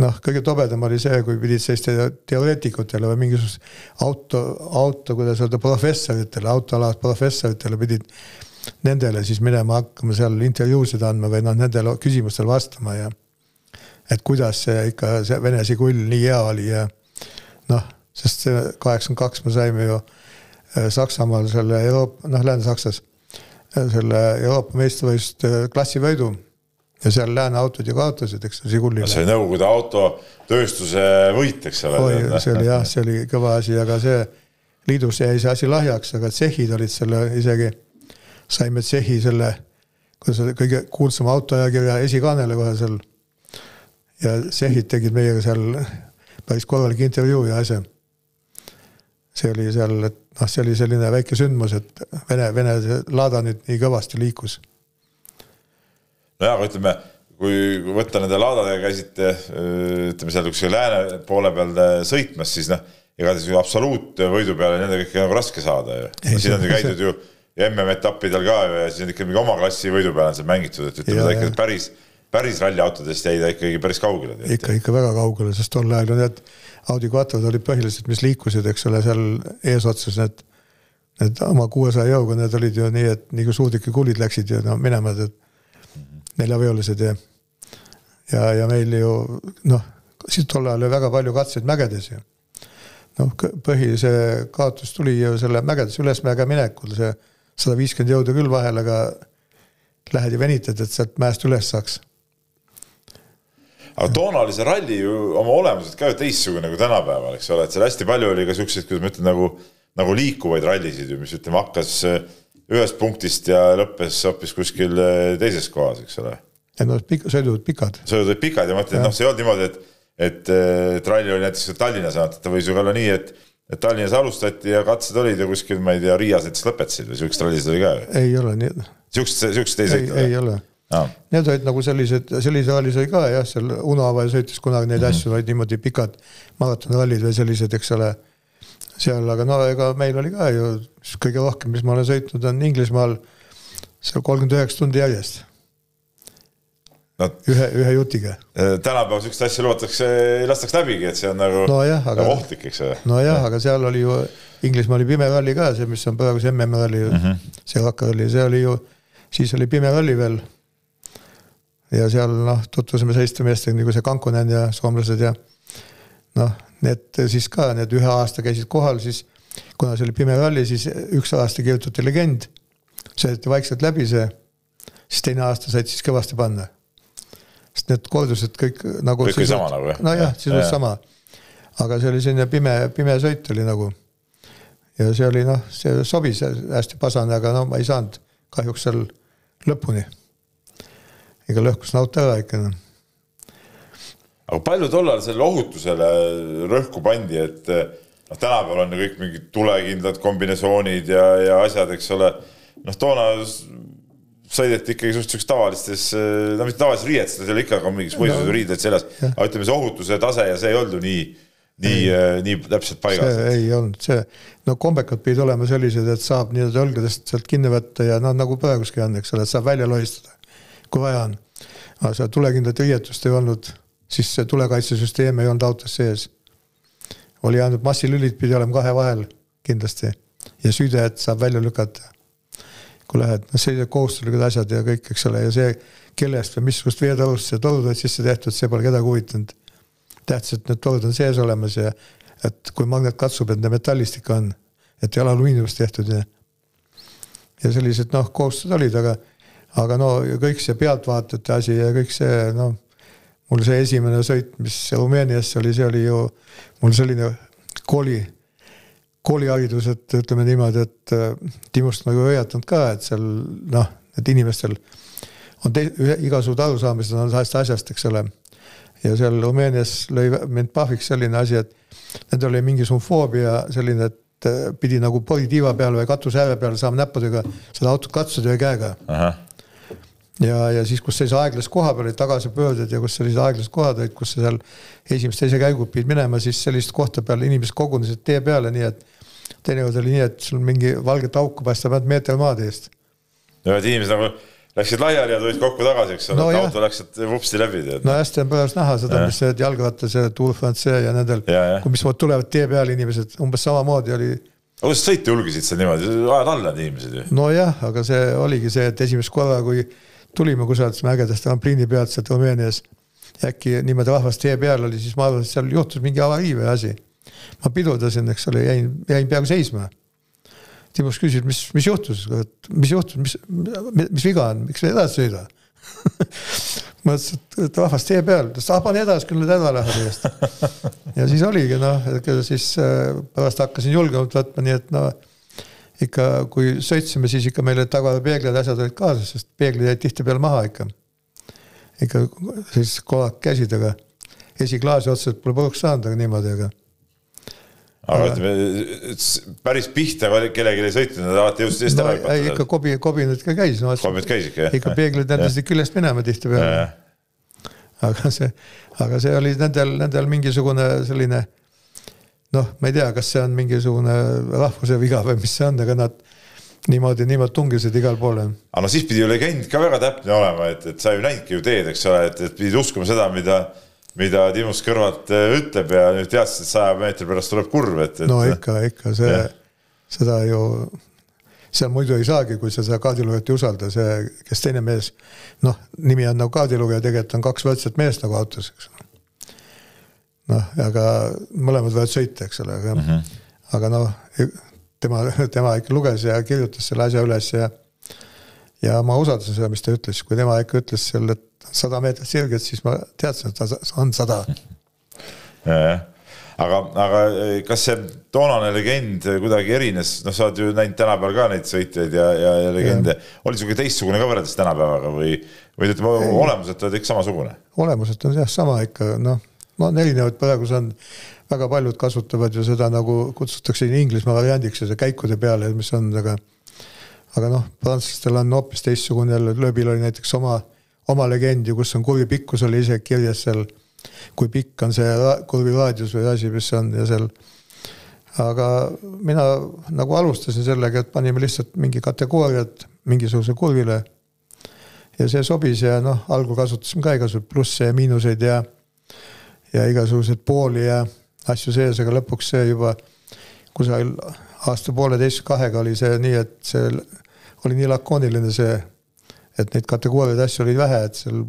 noh, kõige tobedam oli see, kui pidid sellistele teoreetikutele või mingisugust auto, auto, kuidas öelda, professoritele, autoalast professoritele pidid nendele siis minema hakkama seal intervjuusid andma või noh, nendele küsimustele vastama ja et kuidas see ikka, see Vene Žigull nii hea oli ja noh, sest see kaheksakümmend kaks me saime ju äh, Saksamaal selle Euroopa, noh, Lääne-Saksas äh, selle Euroopa meistrivõistluste klassivõidu ja seal lääne autod ju kaotasid, eks Žigulile. see oli Nõukogude autotööstuse võit, eks ole. oi, see oli jah, see oli kõva asi, aga see liidus jäi see asi lahjaks, aga tsehhid olid selle isegi, saime tsehhi selle, kuidas öelda, kõige kuulsama autoajakirja esikaanele kohe seal. Ja tsehhid tegid meiega seal päris korralik intervjuu ja asja. see oli seal, et noh, see oli selline väike sündmus, et Vene, Vene laada nüüd nii kõvasti liikus nojah, aga ütleme, kui võtta nende laadadega käisite, ütleme seal kuskil lääne poole peal sõitmas, siis noh, ega siis ju absoluutvõidu peale nendega ikka nagu raske saada ju. siin on käidud ju MM-etappidel ka ju ja siis on ikka mingi oma klassi võidu peale on seal mängitud, et ütleme ta ikka päris, päris ralliautodest jäi ta ikkagi päris kaugele. ikka, ikka väga kaugele, sest tol ajal ju need Audi quattrod olid põhiliselt, mis liikusid, eks ole, seal eesotsas need, need oma kuuesaja jõuga, need olid ju nii, et nii kui suudikikuulid läksid ju no minema, et neljaveolised ja, ja, ja meil ju noh, siis tol ajal oli väga palju katseid mägedes ju. noh, põhise kaotus tuli ju selle mägedes ülesmäge minekul, see sada viiskümmend jõudu küll vahel, aga lähed ja venitad, et sealt mäest üles saaks. Aga toona oli see ralli ju oma olemuselt ka ju teistsugune kui tänapäeval, eks ole, et seal hästi palju oli ka siukseid, kuidas ma ütlen, nagu, nagu liikuvaid rallisid ju, mis ütleme, hakkas ühest punktist ja lõppes hoopis kuskil eh, teises kohas, eks ole. ja noh, pikk, sõidud pikad. sõidud olid pikad ja ma ütlen, et noh, see ei olnud niimoodi, et, et, eh, et ralli oli näiteks Tallinnas, ta võis ju olla nii, et et Tallinnas alustati ja katsed olid ja kuskil, ma ei tea, Riias näiteks lõpetasid või siukest rallisid oli ka? ei ole nii. siukest, siukest ei sõitnud? ei ole ah.. Need olid nagu sellised, sellise rallis oli ka jah, seal Unova sõitis kunagi neid mm -hmm. asju, olid niimoodi pikad maratonirallid või sellised, eks ole seal, aga no ega meil oli ka ju kõige rohkem, mis ma olen sõitnud, on Inglismaal seal kolmkümmend üheksa tundi järjest no,. ühe, ühe jutiga. Äh, tänapäeval sihukest asja lubatakse, ei lastaks läbigi, et see on nagu no jah, aga, nagu ohtlik, eks ole. nojah, aga seal oli ju, Inglismaa oli pime ralli ka, see, mis on praegu see MM-ralli mm, -hmm. see rakkaralli, see oli ju, siis oli pime ralli veel. Ja seal noh, tutvusime selliste meestega nagu see Kankonen ja soomlased ja noh, need siis ka, need ühe aasta käisid kohal, siis kuna see oli pime ralli, siis üks aasta kirjutati legend, sõideti vaikselt läbi see, siis teine aasta said siis kõvasti panna. sest need kordused kõik nagu. kõik oli sama nagu jah? nojah, sisuliselt sama. aga see oli selline pime, pime sõit oli nagu. ja see oli noh, see sobis hästi pasane, aga no ma ei saanud kahjuks seal lõpuni. Ega lõhkus auto ära ikka noh. Aga palju tollal sellele ohutusele rõhku pandi, et noh, tänapäeval on ju kõik mingid tulekindlad kombinesoonid ja, ja asjad, eks ole. noh, toona sõideti ikkagi suhteliselt tavalistes, no mitte tavalistes riietes, seal ikka on mingis võistlusriided seljas, aga ütleme, see ohutuse tase ja see ei olnud ju nii, nii, nii täpselt paigas. ei olnud see, no kombekad pidid olema sellised, et saab nii-öelda õlgadest sealt kinni võtta ja noh, nagu praeguski on, eks ole, et saab välja lohistada, kui vaja on. aga seda tulekindlat riietust ei olnud siis see tulekaitsesüsteem ei olnud autos sees. oli ainult massilülid pidi olema kahe vahel kindlasti ja südet saab välja lükata. kui lähed, noh, sellised kohustuslikud asjad ja kõik, eks ole, ja see, kellest või missugust veetorust see torud olid sisse tehtud, see pole kedagi huvitanud. tähtis, et need torud on sees olemas ja et kui magnet katsub, et need metallist ikka on, et ei ole alumiiniumist tehtud ja ja sellised noh, kohustused olid, aga aga no kõik see pealtvaatajate asi ja kõik see noh mul see esimene sõit, mis Rumeeniasse oli, see oli ju mul selline kooli, kooliharidus, et ütleme niimoodi, et äh, Timust nagu hoiatanud ka, et seal noh, et inimestel on te, igasugused arusaamised on sellest asjast, eks ole. ja seal Rumeenias lõi mind pahviks selline asi, et nendel oli mingisugune foobia selline, et äh, pidi nagu porditiiva peal või katuse ääre peal saama näppudega seda autot katsuda ühe käega. Ja, ja siis, kus sellise aeglases koha peal olid tagasipöörded ja kus sellised aeglased kohad olid, kus sa seal esimest-teise käigu pidid minema, siis sellist kohta peal inimesed kogunesid tee peale, nii et teinekord oli nii, et sul mingi valget auku paistab ainult meeter maad eest. no et inimesed nagu läksid laiali ja tulid kokku tagasi, eks ole no, et auto läks vupsti läbi. no hästi on pärast näha seda, mis need jalgrattas ja Tour France'i ja nendel, mismoodi tulevad tee peale inimesed, umbes samamoodi oli. aga kuidas sõita julgesid seal niimoodi, ajad alla need inimesed ju. nojah, aga see oligi see, et esimest korda, kui tulime kusagilt mägedest trampliini pealt sealt Rumeenias, äkki niimoodi rahvas tee peal oli, siis ma arvasin, et seal juhtus mingi avarii või asi. ma pidurdasin, eks ole, jäin, jäin peaaegu seisma Timos küsis, mis, mis juhtus, mis juhtus, mis, mis viga on, miks sa edasi sõida ma ütlesin, et rahvas tee peal, ta ütles, ah pane edasi, küll need ära lähevad eest. ja siis oligi noh, siis äh, pärast hakkasin julgemalt võtma, nii et no ikka, kui sõitsime, siis ikka meil olid tagapeeglid, asjad olid kaasas, sest peeglid jäid tihtipeale maha ikka. ikka siis korraks käisid, aga esiklaasi otseselt pole puruks saanud, aga niimoodi, aga aga ütleme, päris pihta kellelegi ei sõitnud, nad alati jõudsid eest ära hüpata. ikka kobi, kobinad ikka käis no,. kobinad käis ikka, jah? ikka peeglid lendasid küljest minema tihtipeale. aga see, aga see oli nendel, nendel mingisugune selline noh, ma ei tea, kas see on mingisugune rahvuse viga või mis see on, aga nad niimoodi, niimoodi tungisid igale poole. aga no siis pidi ju legend ka väga täpne olema, et, et sa ju näinudki ju teed, eks ole, et, et pidid uskuma seda, mida mida Timust kõrvalt äh, ütleb ja nüüd teadsid, et saja meetri pärast tuleb kurv, et, et.... no ikka, ikka see, seda ju, seal muidu ei saagi, kui sa seda kaardilugejat ei usalda, see, kes teine mees, noh, nimi on nagu kaardilugeja, tegelikult on kaks võrdset meest nagu autos, eks. Noh, aga mõlemad võivad sõita, eks ole, aga mm, -hmm. aga noh, tema, tema ikka luges ja kirjutas selle asja üles ja ja ma usaldasin seda, mis ta ütles, kui tema ikka ütles seal, et sada meetrit sirget, siis ma teadsin, et ta on sada. aga, aga kas see toonane legend kuidagi erines, noh, sa oled ju näinud tänapäeval ka neid sõitjaid ja, ja, ja legende, oli sihuke teistsugune ka võrreldes tänapäevaga või, või ütleme, olemuselt oled ikka samasugune? olemuselt on jah, sama ikka, noh, on erinevad, praegu see on, väga paljud kasutavad ju seda nagu kutsutakse Inglismaa variandiks ja see käikude peale, mis on, aga aga noh, prantslastel on hoopis teistsugune jälle, lööbil oli näiteks oma oma legend ju, kus on kurvi pikkus oli ise kirjas seal, kui pikk on see kurvi raadius või asi, mis on ja seal. aga mina nagu alustasin sellega, et panime lihtsalt mingi kategooriad mingisuguse kurvile. ja see sobis ja noh, algul kasutasime ka igasuguseid plusse ja miinuseid ja, ja igasuguseid pooli ja asju sees, aga lõpuks see juba kusagil aasta pooleteist, kahega oli see nii, et see oli nii lakooniline see et neid kategooriaid asju oli vähe, et seal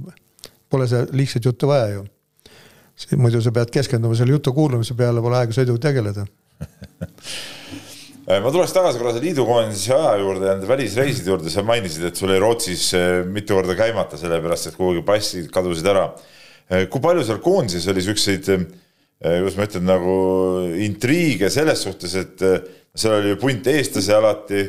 pole see liigset juttu vaja ju. muidu sa pead keskenduma selle jutu kuulamise peale, pole aega sõiduga tegeleda ma tuleks tagasi korra selle liidukoondise aja juurde ja nende välisreiside juurde, sa mainisid, et sul oli Rootsis eh, mitu korda käimata, sellepärast et kuhugi passid kadusid ära. Eh, kui palju seal koondises oli siukseid, eh, kuidas ma ütlen, nagu intriige selles suhtes, et seal oli punt eestlasi alati,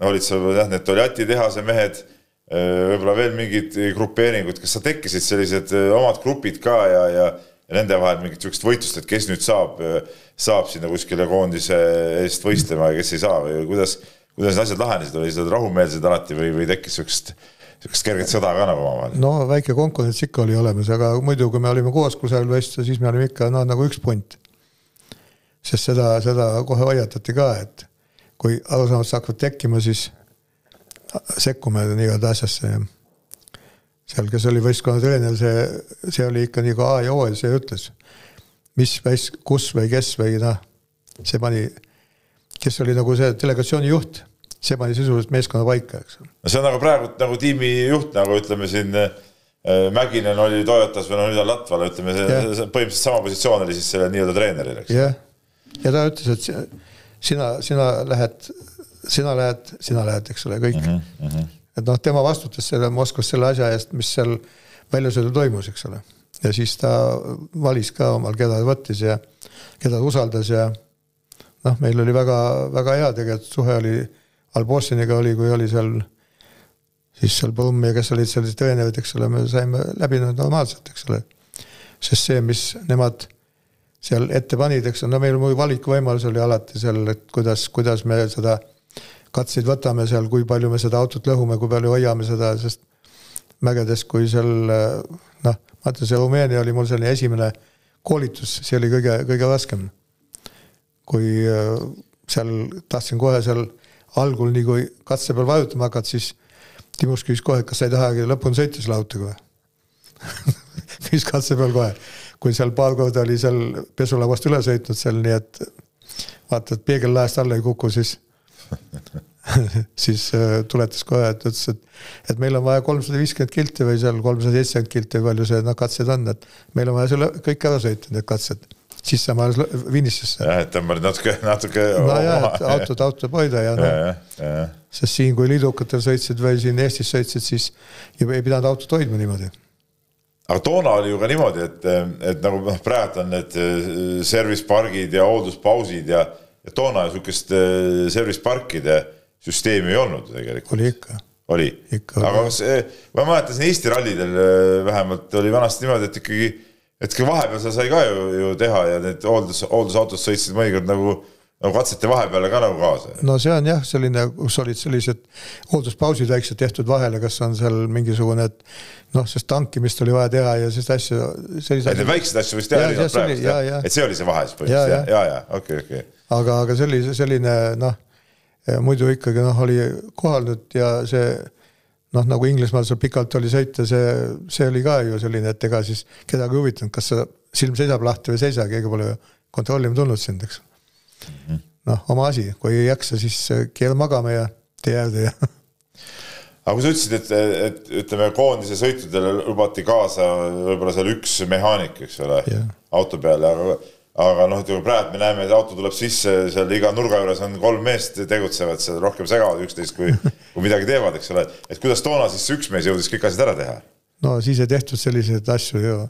no olid seal jah, need Toljatti tehase mehed Äh, võib-olla veel mingid grupeeringud, kas seal tekkisid sellised äh, omad grupid ka ja, ja, ja nende vahel mingit sihukest võitlust, et kes nüüd saab, äh, saab sinna kuskile koondise eest võistlema ja kes ei saa või kuidas, kuidas need asjad lahenesid, olid nad rahumeelsed alati või, või tekkis sihukest, sihukest kerget sõda ka nagu omavahel? no väike konkurents ikka oli olemas, aga muidu, kui me olime koos kusagil võistlusel, siis me olime ikka noh, nagu üks punt. sest seda, seda kohe hoiatati ka, et kui arusaamatused hakkavad tekkima, siis sekkume nii-öelda asjasse ja seal, kes oli võistkonna treener, see, see oli ikka nagu A ja O ja see ütles, mis kus või kes või noh, see pani, kes oli nagu see delegatsiooni juht, see pani sisuliselt meeskonna paika, eks. no see on nagu praegu nagu tiimi juht, nagu ütleme siin äh, Mäkinen oli Toyotas või no nüüd on Latval, ütleme see, see põhimõtteliselt sama positsioon oli siis selle nii-öelda treeneril, eks. jah, ja ta ütles, et sina, sina lähed sina lähed, sina lähed, eks ole, kõik mm. -hmm. et noh, tema vastutas selle Moskvas selle asja eest, mis seal väljasõidul toimus, eks ole. ja siis ta valis ka omal, keda ta võttis ja keda ta usaldas ja noh, meil oli väga, väga hea tegelikult suhe oli, Albossiniga oli, kui oli seal siis seal Põmm ja kes olid sellised treenerid, eks ole, me saime läbinud normaalselt, eks ole. sest see, mis nemad seal ette panid, eks no meil valikuvõimalus oli alati seal, et kuidas, kuidas me seda katseid võtame seal, kui palju me seda autot lõhume, kui palju hoiame seda, sest mägedes, kui seal noh, ma ütlen, see Rumeenia oli mul selline esimene koolitus, see oli kõige, kõige raskem. kui äh, seal tahtsin kohe seal algul, nii kui katse peal vajutama hakata, siis Timus küsis kohe, kas sa ei tahagi lõpuni sõita selle autoga või küsis katse peal kohe, kui seal paar korda oli seal pesulauast üle sõitnud seal, nii et vaata, et peegellaest alla ei kuku, siis siis äh, tuletas kohe, et ütles, et, et meil on vaja kolmsada viiskümmend kilti või seal kolmsada seitsekümmend kilti palju see noh, katsed on, et meil on vaja selle kõik ära sõita, need katsed. Siis saame alles finišisse. jah, et tõmbad natuke, natuke. nojah, et autot, autot hoida ja noh. sest siin, kui liidukatel sõitsid või siin Eestis sõitsid, siis ei pidanud autot hoidma niimoodi aga toona oli ju ka niimoodi, et, et nagu noh, praegu on need äh, service pargid ja hoolduspausid ja, ja toona sihukest äh, service parkide süsteemi ei olnud tegelikult. oli ikka. oli? aga kas, ma mäletan siin Eesti rallidel äh, vähemalt oli vanasti niimoodi, et ikkagi, et ka vahepeal sa sai ka ju, ju teha ja need hooldus, hooldusautos sõitsid mõnikord nagu nagu katsete vahepeale ka nagu kaasa. no see on jah, selline, kus olid sellised hoolduspausid väiksed tehtud vahele, kas on seal mingisugune, et noh, sest tankimist oli vaja teha ja sellist asju. Neid väikseid asju võis teha erinevalt praegu, et see oli see vahe siis põhimõtteliselt, ja, ja, ja okei, okei. aga, aga sellise, selline noh muidu ikkagi noh, oli kohal nüüd ja see noh, nagu Inglismaal seal pikalt oli sõita, see, see oli ka ju selline, et ega siis kedagi ei huvitanud, kas sa silm seisab lahti või ei seisa, keegi pole kontrollima tulnud sind, eks mm -hmm.. noh, oma asi, kui ei jaksa, siis keera magama ja tee äärde ja aga kui sa ütlesid, et, et ütleme, koondise sõitudele lubati kaasa võib-olla seal üks mehaanik, eks ole yeah., auto peale, aga aga noh, ütleme praegu me näeme, et auto tuleb sisse, seal iga nurga juures on kolm meest tegutsevad seal, rohkem segavad üksteist, kui, kui midagi teevad, eks ole. et kuidas toona siis üks mees jõudis kõik asjad ära teha? no siis ei tehtud selliseid asju ju.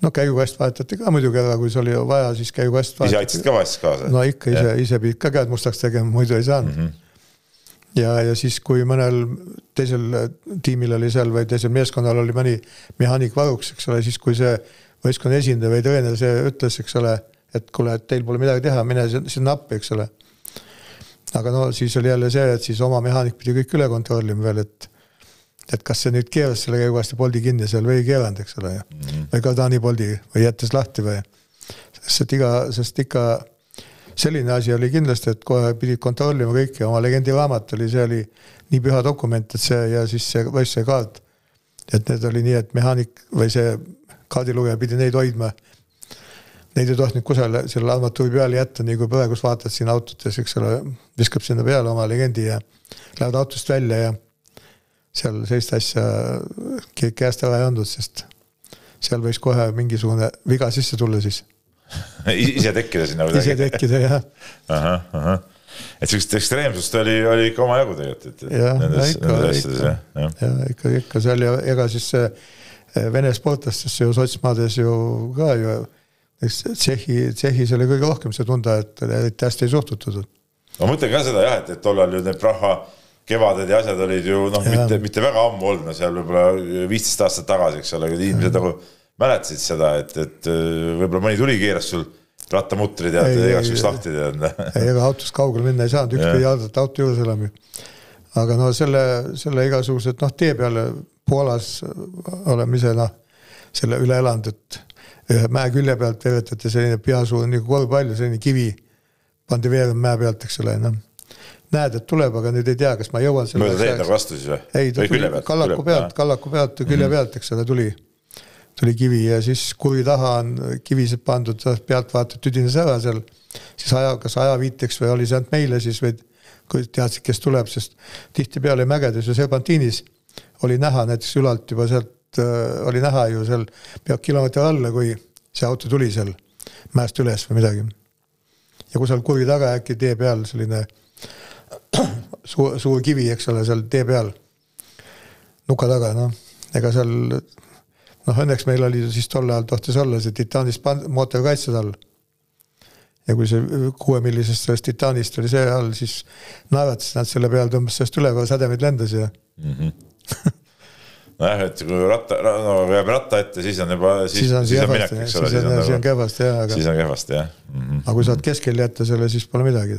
no käigukast vahetati ka muidugi ära, kui see oli vaja, siis käigukast vahetati. ise aitasid ka vahest kaasa? no ikka ise, ise pidid ka käed mustaks tegema, muidu ei saanud mm. -hmm. ja, ja siis, kui mõnel teisel tiimil oli seal või teisel meeskonnal oli mõni mehaanik varuks, eks ole, siis kui see võistkonna esindaja või treener see ütles, eks ole et kuule, et teil pole midagi teha, mine sinna appi, eks ole. aga no siis oli jälle see, et siis oma mehaanik pidi kõik üle kontrollima veel, et et kas see nüüd keeras selle käiguasti poldi kinni seal või ei keeranud, eks ole mm, -hmm. või kardani poldi või jättis lahti või. sest et iga, sest ikka selline asi oli kindlasti, et kohe pidid kontrollima kõike, oma legendiraamat oli, see oli nii püha dokument, et see ja siis see võistluse kaart. et need oli nii, et mehaanik või see kaardilugeja pidi neid hoidma neid ei tohtinud kusagile selle armatuuri peale jätta, nii kui praegust vaatad siin autotes, eks ole, viskab sinna peale oma legendi ja lähed autost välja ja seal sellist asja käest ära ei andnud, sest seal võis kohe mingisugune viga sisse tulla siis ise tekkida sinna midagi? ise tekkida, jah. ahah, ahah et sihukest ekstreemsust oli, oli ikka omajagu tegelikult, et. jah, ikka, ikka, ja ikka, ikka seal ja ega siis see Vene sportlastesse ju sotsmaades ju ka ju eks Tšehhi, Tšehhis oli kõige rohkem see tunda, et eriti hästi ei suhtutud. ma mõtlen ka seda jah, et, et tollal ju need Praha kevaded ja asjad olid ju noh, mitte, mitte väga ammu olnud, no seal võib-olla viisteist aastat tagasi, eks ole, inimesed nagu mäletasid seda, et, et võib-olla mõni tuli, keeras sul rattamutri tead, igaks juhuks lahti tead. ei, ega autost kaugele minna ei saanud, üks pidi jalgata auto juures elama. aga no selle, selle igasugused noh, tee peale Poolas oleme ise noh, selle üle elanud, et ühe mäe külje pealt veeretati selline peasuur nagu korvpall, selline kivi pandi veerema mäe pealt, eks ole, noh. näed, et tuleb, aga nüüd ei tea, kas ma jõuan. mööda teed nagu vastu siis või? ei, ta tuli kallaku pealt, kallaku pealt, külje mhm. pealt, eks ole, tuli. tuli kivi ja siis kuri taha on kivised pandud, pealt vaatad, tüdines ära seal. siis aja, kas ajaviiteks või oli see ainult meile siis või kui teadsid, kes tuleb, sest tihtipeale mägedes ja serpantiinis oli näha näiteks ülalt juba sealt äh, oli näha ju seal peaaegu kilomeetri alla, kui see auto tuli seal mäest üles või midagi. ja kusagil kurvi taga äkki tee peal selline suur, suur kivi, eks ole, seal tee peal, nuka taga, noh, ega seal noh, õnneks meil oli siis tol ajal tohtis olla see titaanist mootorkaitsed all. ja kui see kuuemillisest sellest titaanist oli see all, siis naeratasid nad selle peale, tõmbas sellest üle, sädemeid lendas ja mm. -hmm. nojah, et kui ratta, no jääb ratta ette, siis on juba, siis, siis siis on minek, eks ole. siis on, siis on kehvasti jah, aga. siis on kehvasti jah mm. -hmm. aga kui saad keskel jätta selle, siis pole midagi.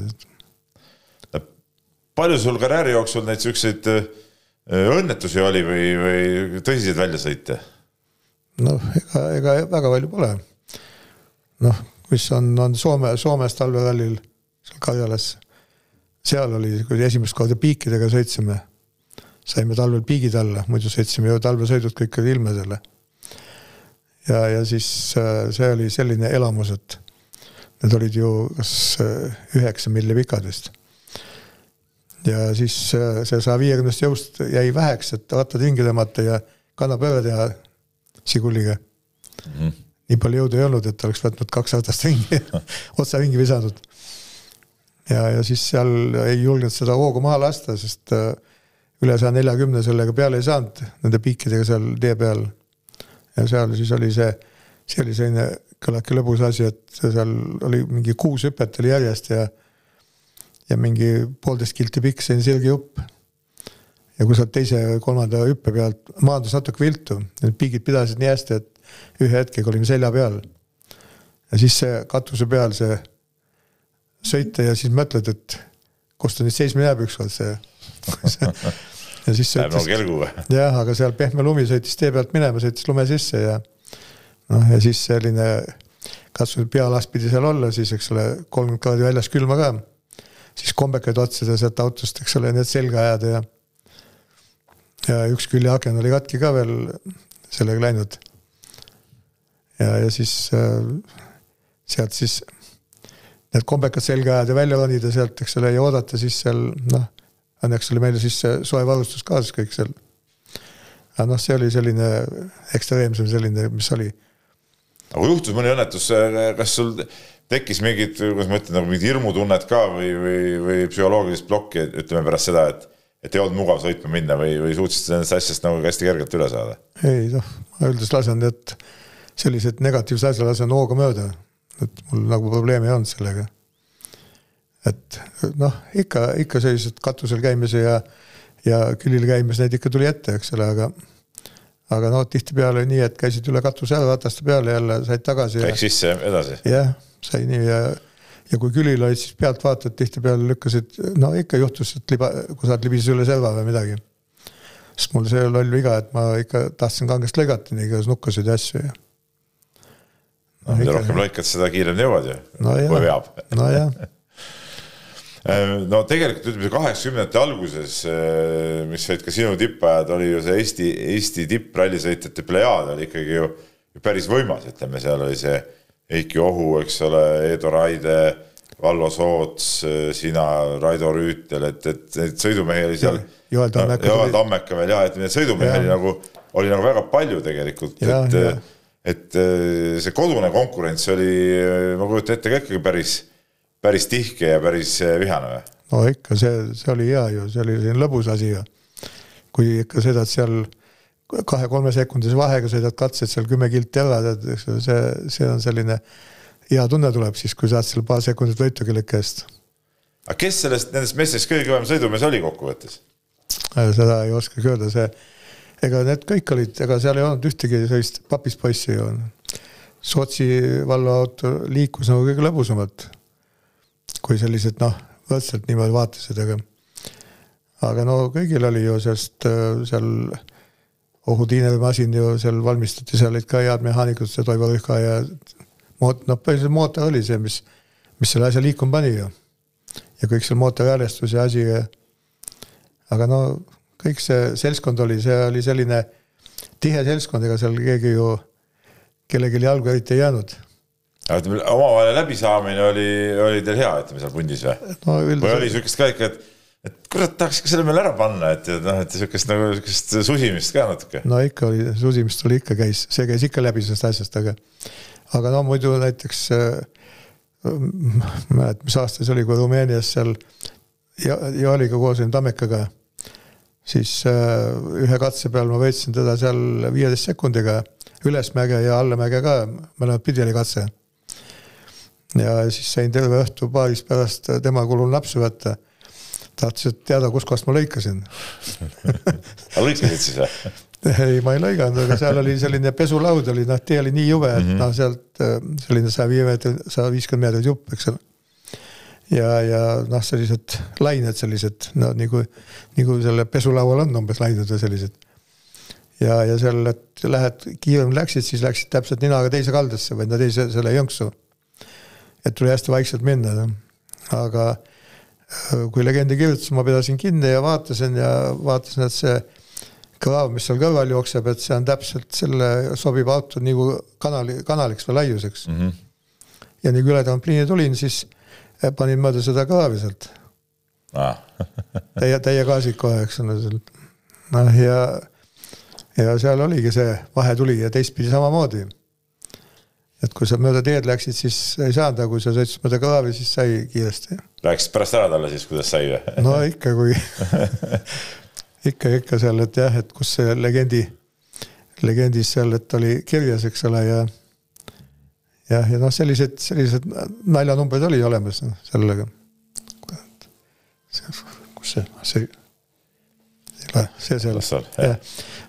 palju sul karjääri jooksul neid siukseid äh, õnnetusi oli või, või tõsiseid väljasõite? noh, ega, ega väga palju pole. noh, mis on, on Soome, Soomes talverallil seal Karjalas. seal oli, kui esimest korda piikidega sõitsime saime talvel piigid alla, muidu sõitsime ju talvesõidud kõik selle. ja, ja siis äh, see oli selline elamus, et need olid ju kas äh, üheksa milli pikad vist. ja siis äh, see saja viiekümnest jõust jäi väheks, et rattad ringi tõmmata ja kannapööre teha Žiguliga mm. -hmm. nii palju jõudu ei olnud, et oleks võtnud kaks ratast ringi otsa ringi visanud. ja, ja siis seal ei julgenud seda hoogu maha lasta, sest äh, üle saja neljakümne sellega peale ei saanud, nende piikidega seal tee peal. ja seal siis oli see, see oli selline küllaltki lõbus asi, et seal oli mingi kuus hüpet oli järjest ja ja mingi poolteist kilti pikk selline sirgijupp. ja kui sa teise või kolmanda hüppe pealt maandus natuke viltu, need piigid pidasid nii hästi, et ühe hetkega olime selja peal. ja siis see katuse peal see sõita ja siis mõtled, et kus ta nüüd seisma jääb ükskord see ja siis sõitis. Nagu või? jah, aga seal pehme lumi sõitis tee pealt minema, sõitis lume sisse ja noh, ja siis selline, katsunud pealaast pidi seal olla, siis eks ole, kolmkümmend kraadi väljas külma ka. siis kombekaid otsida sealt autost, eks ole, need selga ajada ja ja üks küljeaken oli katki ka veel sellega läinud. ja, ja siis äh, sealt siis need kombekad selga ajada, välja ronida sealt, eks ole, ja oodata siis seal noh õnneks oli meil siis soe varustus kaasas kõik seal. aga noh, see oli selline ekstreemsem selline, mis oli. aga kui juhtus mõni õnnetus, kas sul tekkis mingid, kuidas ma ütlen, nagu mingid hirmutunnet ka või, või, või psühholoogilist plokki, ütleme pärast seda, et et ei olnud mugav sõitma minna või, või suutsid nendest asjast nagu hästi kergelt üle saada? ei noh, ma üldiselt lasen need sellised negatiivsed asjad lasen hooga mööda, et mul nagu probleemi ei olnud sellega et noh, ikka, ikka sellised katusel käimise ja, ja külil käimise, neid ikka tuli ette, eks ole, aga aga no tihtipeale nii, et käisid üle katuse ära rataste peale jälle, said tagasi. Läks sisse edasi. jah, sai nii ja, ja kui külil olid, siis pealtvaatajad tihtipeale lükkasid, no ikka juhtus, et liba, kui saad libise üle serva või midagi. sest mul see loll viga, et ma ikka tahtsin kangest lõigata nii igasuguseid nukkasid ja asju ja. no mida rohkem lõikad, seda kiiremini jõuad ju no, kui veab. nojah no tegelikult ütleme kaheksakümnendate alguses, äh, mis olid ka sinu tippajad, oli ju see Eesti, Eesti tipprallisõitjate plejaad oli ikkagi ju päris võimas, ütleme, seal oli see Eiki Ohu, eks ole, Eedo Raide, Valvo Soots, äh, sina, Raido Rüütel, et, et neid sõidumehi oli seal. Joel Tammeka. Joel Tammeka veel ja, et neid sõidumehi oli nagu, oli nagu väga palju tegelikult, et, et see kodune konkurents oli, ma kujutan ette ka ikkagi päris päris tihke ja päris eh, vihane või? no ikka, see, see oli hea ju, see oli selline lõbus asi ju. kui ikka sõidad seal kahe-kolme sekundise vahega sõidad katsed seal kümme kilti ära, tead, eks ju, see, see on selline hea tunne tuleb siis, kui saad seal paar sekundit võitu kellegi käest. aga kes sellest, nendest meestest kõige kõvem sõidumees oli kokkuvõttes? Äh, seda ei oskagi öelda, see, ega need kõik olid, ega seal ei olnud ühtegi sellist papispoissi ju. Sootsi vallaauto liikus nagu kõige lõbusamalt kui sellised noh, võrdselt niimoodi vaatasid, aga aga no kõigil oli ju sellest äh, seal ohutiineri masin ju seal valmistati, seal olid ka head mehaanikud, see Toivo Rühka ja moot-, noh, põhiliselt mootor oli see, mis, mis selle asja liikuma pani ju. ja kõik seal mootori häälestus ja asi ja aga no kõik see seltskond oli, see oli selline tihe seltskond, ega seal keegi ju, kellelgi jalgu eriti ei jäänud aga ütleme, omavaheline läbisaamine oli, oli teil hea, ütleme seal pundis või no,? või oli sihukest ka ikka, et, et kurat, tahaks ikka selle meile ära panna, et, et noh, et sihukest nagu sihukest susimist ka natuke. no ikka oli, susimist oli ikka käis, see käis ikka läbi sellest asjast, aga, aga no muidu näiteks äh,. ma ei mäleta, mis aasta see oli, kui Rumeenias seal ja, ja oli ka koos Tammekaga. siis äh, ühe katse peal ma võitsin teda seal viieteist sekundiga ülesmäge ja allamäge ka, mõlemat pidi oli katse. Ja siis sain terve õhtu paaris pärast tema kulul napsu võtta. tahtis teada, kuskohast ma lõikasin aga lõikasid siis või? ei, ma ei lõiganud, aga seal oli selline pesulaud oli, noh, tee oli nii jube, et mm -hmm. noh, sealt äh, selline saja viie meetri, sada viiskümmend meetrit jupp, eks ole. ja, ja noh, sellised lained sellised, no nagu, nagu selle pesulaual on umbes lained või sellised. ja, ja seal, et lähed, kiiremini läksid, siis läksid täpselt ninaga teise kaldasse või no teise selle jõnksu. Et tuli hästi vaikselt minna, noh. aga äh, kui legendi kirjutas, ma pidasin kinni ja vaatasin ja vaatasin, et see kraav, mis seal kõrval jookseb, et see on täpselt selle, sobib auto nagu kanali, kanaliks või laiuseks mm. -hmm. ja nii kui üle trampliini tulin, siis eh, panin mööda seda kraavi sealt ah. täie, täie gaasiga kohe, eks ole, sealt. noh, ja, ja seal oligi see vahetuli ja teistpidi samamoodi. Et kui sa mööda teed läksid, siis ei saanud, aga kui sa sõitsid mööda kraavi, siis sai kiiresti. Rääkisid pärast ära talle siis, kuidas sai või? no ikka, kui ikka, ikka seal, et jah, et kus see legendi, legendis seal, et oli kirjas, eks ole, ja jah, ja noh, sellised, sellised naljanumbrid oli olemas noh, sellega. kus see, see, see seal, jah.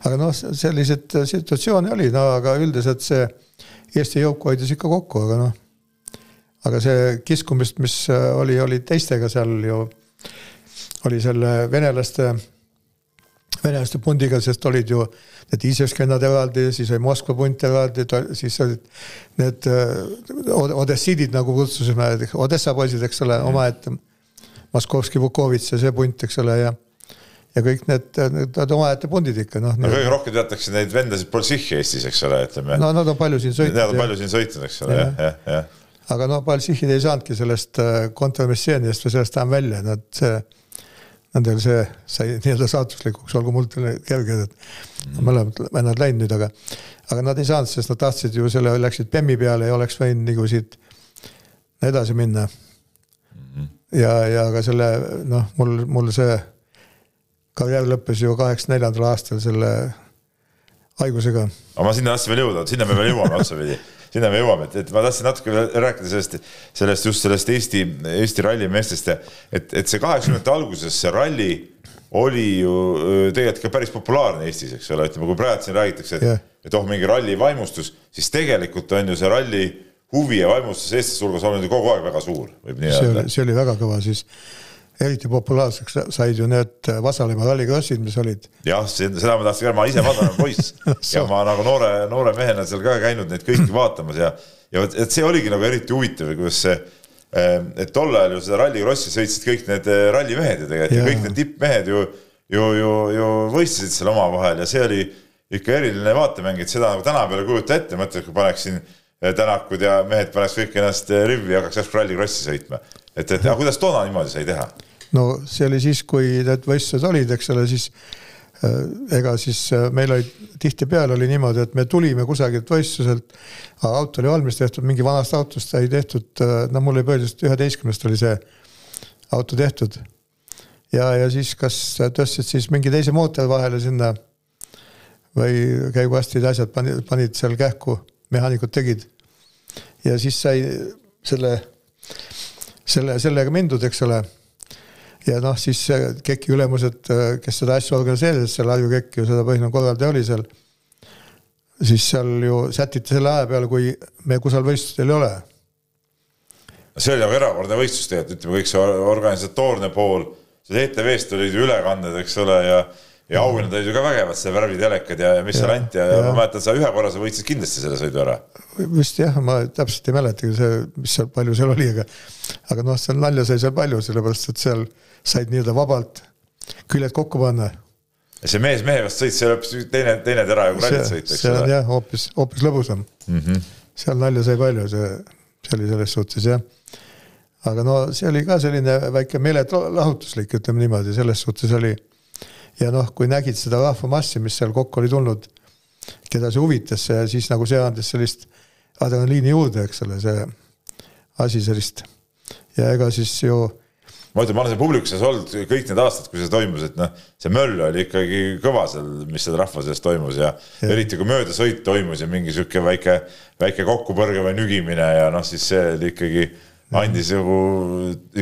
aga noh, selliseid situatsioone oli, no aga üldiselt see Eesti jõuk hoidis ikka kokku, aga noh, aga see kiskumist, mis oli, oli teistega seal ju, oli selle venelaste venelaste pundiga, sest olid ju need Iisraeli eraldi, siis oli Moskva punt eraldi, siis olid need äh, odessiidid, nagu kutsusime, Odessa poisid, eks ole, omaette. Moskovski, Vukovitš ja see punt, eks ole, ja ja kõik need, need, need omaette pundid ikka, noh. no kõige rohkem teatakse neid vendasid Boltšihhi Eestis, eks ole, ütleme. no nad on palju siin sõitnud. Nad on palju siin sõitnud, eks ole, jah, jah, jah. aga no Boltšihhid ei saanudki sellest äh, kontramissioonist või sellest enam välja, nad see nendel see sai nii-öelda saatuslikuks, olgu mul kerge, et mm. mõlemad vennad läinud nüüd, aga, aga nad ei saanud, sest nad tahtsid ju selle, läksid Bemmi peale ja oleks võinud nagu siit edasi minna mm.. ja, ja ka selle noh, mul, mul see karjäär lõppes ju kaheksakümne neljandal aastal selle haigusega. aga ma sinna tahtsin veel jõuda, sinna me veel jõuame otsapidi sinna me jõuame, et, et ma tahtsin natuke rääkida sellest, sellest just sellest Eesti, Eesti rallimeestest ja et, et see kaheksakümnendate alguses see ralli oli ju tegelikult ka päris populaarne Eestis, eks ole, ütleme, kui praegu siin räägitakse, et yeah., et oh, mingi ralli vaimustus, siis tegelikult on ju see ralli huvi ja vaimustus eestlaste hulgas olnud ju kogu aeg väga suur, võib nii öelda. see oli väga kõva siis eriti populaarseks said ju need Vasalemma rallikrossid, mis olid. jah, seda ma tahtsin ka, ma ise Vasalemma poiss ja ma nagu noore, noore mehena seal ka käinud neid kõiki vaatamas ja, ja vot, et see oligi nagu eriti huvitav, kuidas see ehm, et tol ajal ju seda rallikrossi sõitsid kõik need eh, rallimehed ju tegelikult ja kõik need tippmehed ju, ju, ju, ju võistlesid seal omavahel ja see oli ikka eriline vaatemäng, et seda nagu tänapäeval ei kujuta ette, mõtled, kui paneksin eh, tänakud ja mehed paneks kõik ennast rivvi ja hakkaks järsku rallikrossi sõitma. et, et aga kuidas toona niimoodi sai teha? No see oli siis, kui need võistlused olid, eks ole, siis äh, ega siis äh, meil oli tihtipeale oli niimoodi, et me tulime kusagilt võistluselt, auto oli valmis tehtud, mingi vanast autost sai tehtud, äh, no mul oli põhiliselt üheteistkümnest oli see auto tehtud. ja, ja siis kas tõstsid siis mingi teise mootori vahele sinna või käiguastid, asjad panid, panid seal kähku, mehaanikud tegid. ja siis sai selle, selle, sellega mindud, eks ole ja noh, siis KEK-i ülemused, kes seda asja organiseerisid, seal Harju KEK ju seda põhiline korraldaja oli seal, siis seal ju sätiti selle aja peale, kui me kusagil võistlustel ei ole. see oli nagu erakordne võistlus tegelikult, ütleme kõik see organisatoorne pool, see ETV-st olid ju ülekanded, eks ole, ja ja auhinnad olid ju ka vägevad, see värvitelekad ja, ja mis seal anti ja, ja ma mäletan, sa ühe korra sa võitsid kindlasti selle sõidu ära. vist jah, ma täpselt ei mäletagi see, mis seal, palju seal oli, aga aga noh, seal nalja sai seal palju, sellepärast et seal said nii-öelda vabalt küljed kokku panna. see mees mehe vastu sõit, see oli hoopis teine, teine tera kui rallit sõita, eks ole. jah, hoopis, hoopis lõbusam mm. -hmm. seal nalja sai palju, see, see oli selles suhtes jah. aga no see oli ka selline väike meelelahutuslik, ütleme niimoodi, selles suhtes oli. Ja noh, kui nägid seda rahvamassi, mis seal kokku oli tulnud, keda see huvitas, siis nagu see andis sellist adrenaliini juurde, eks ole, see asi sellist. ja ega siis ju ma ütlen, ma olen seal publiku sees olnud kõik need aastad, kui see toimus, et noh, see möll oli ikkagi kõva seal, mis seal rahva sees toimus ja, ja. eriti kui möödasõit toimus ja mingi sihuke väike, väike kokkupõrge või nügimine ja noh, siis see oli ikkagi andis ju,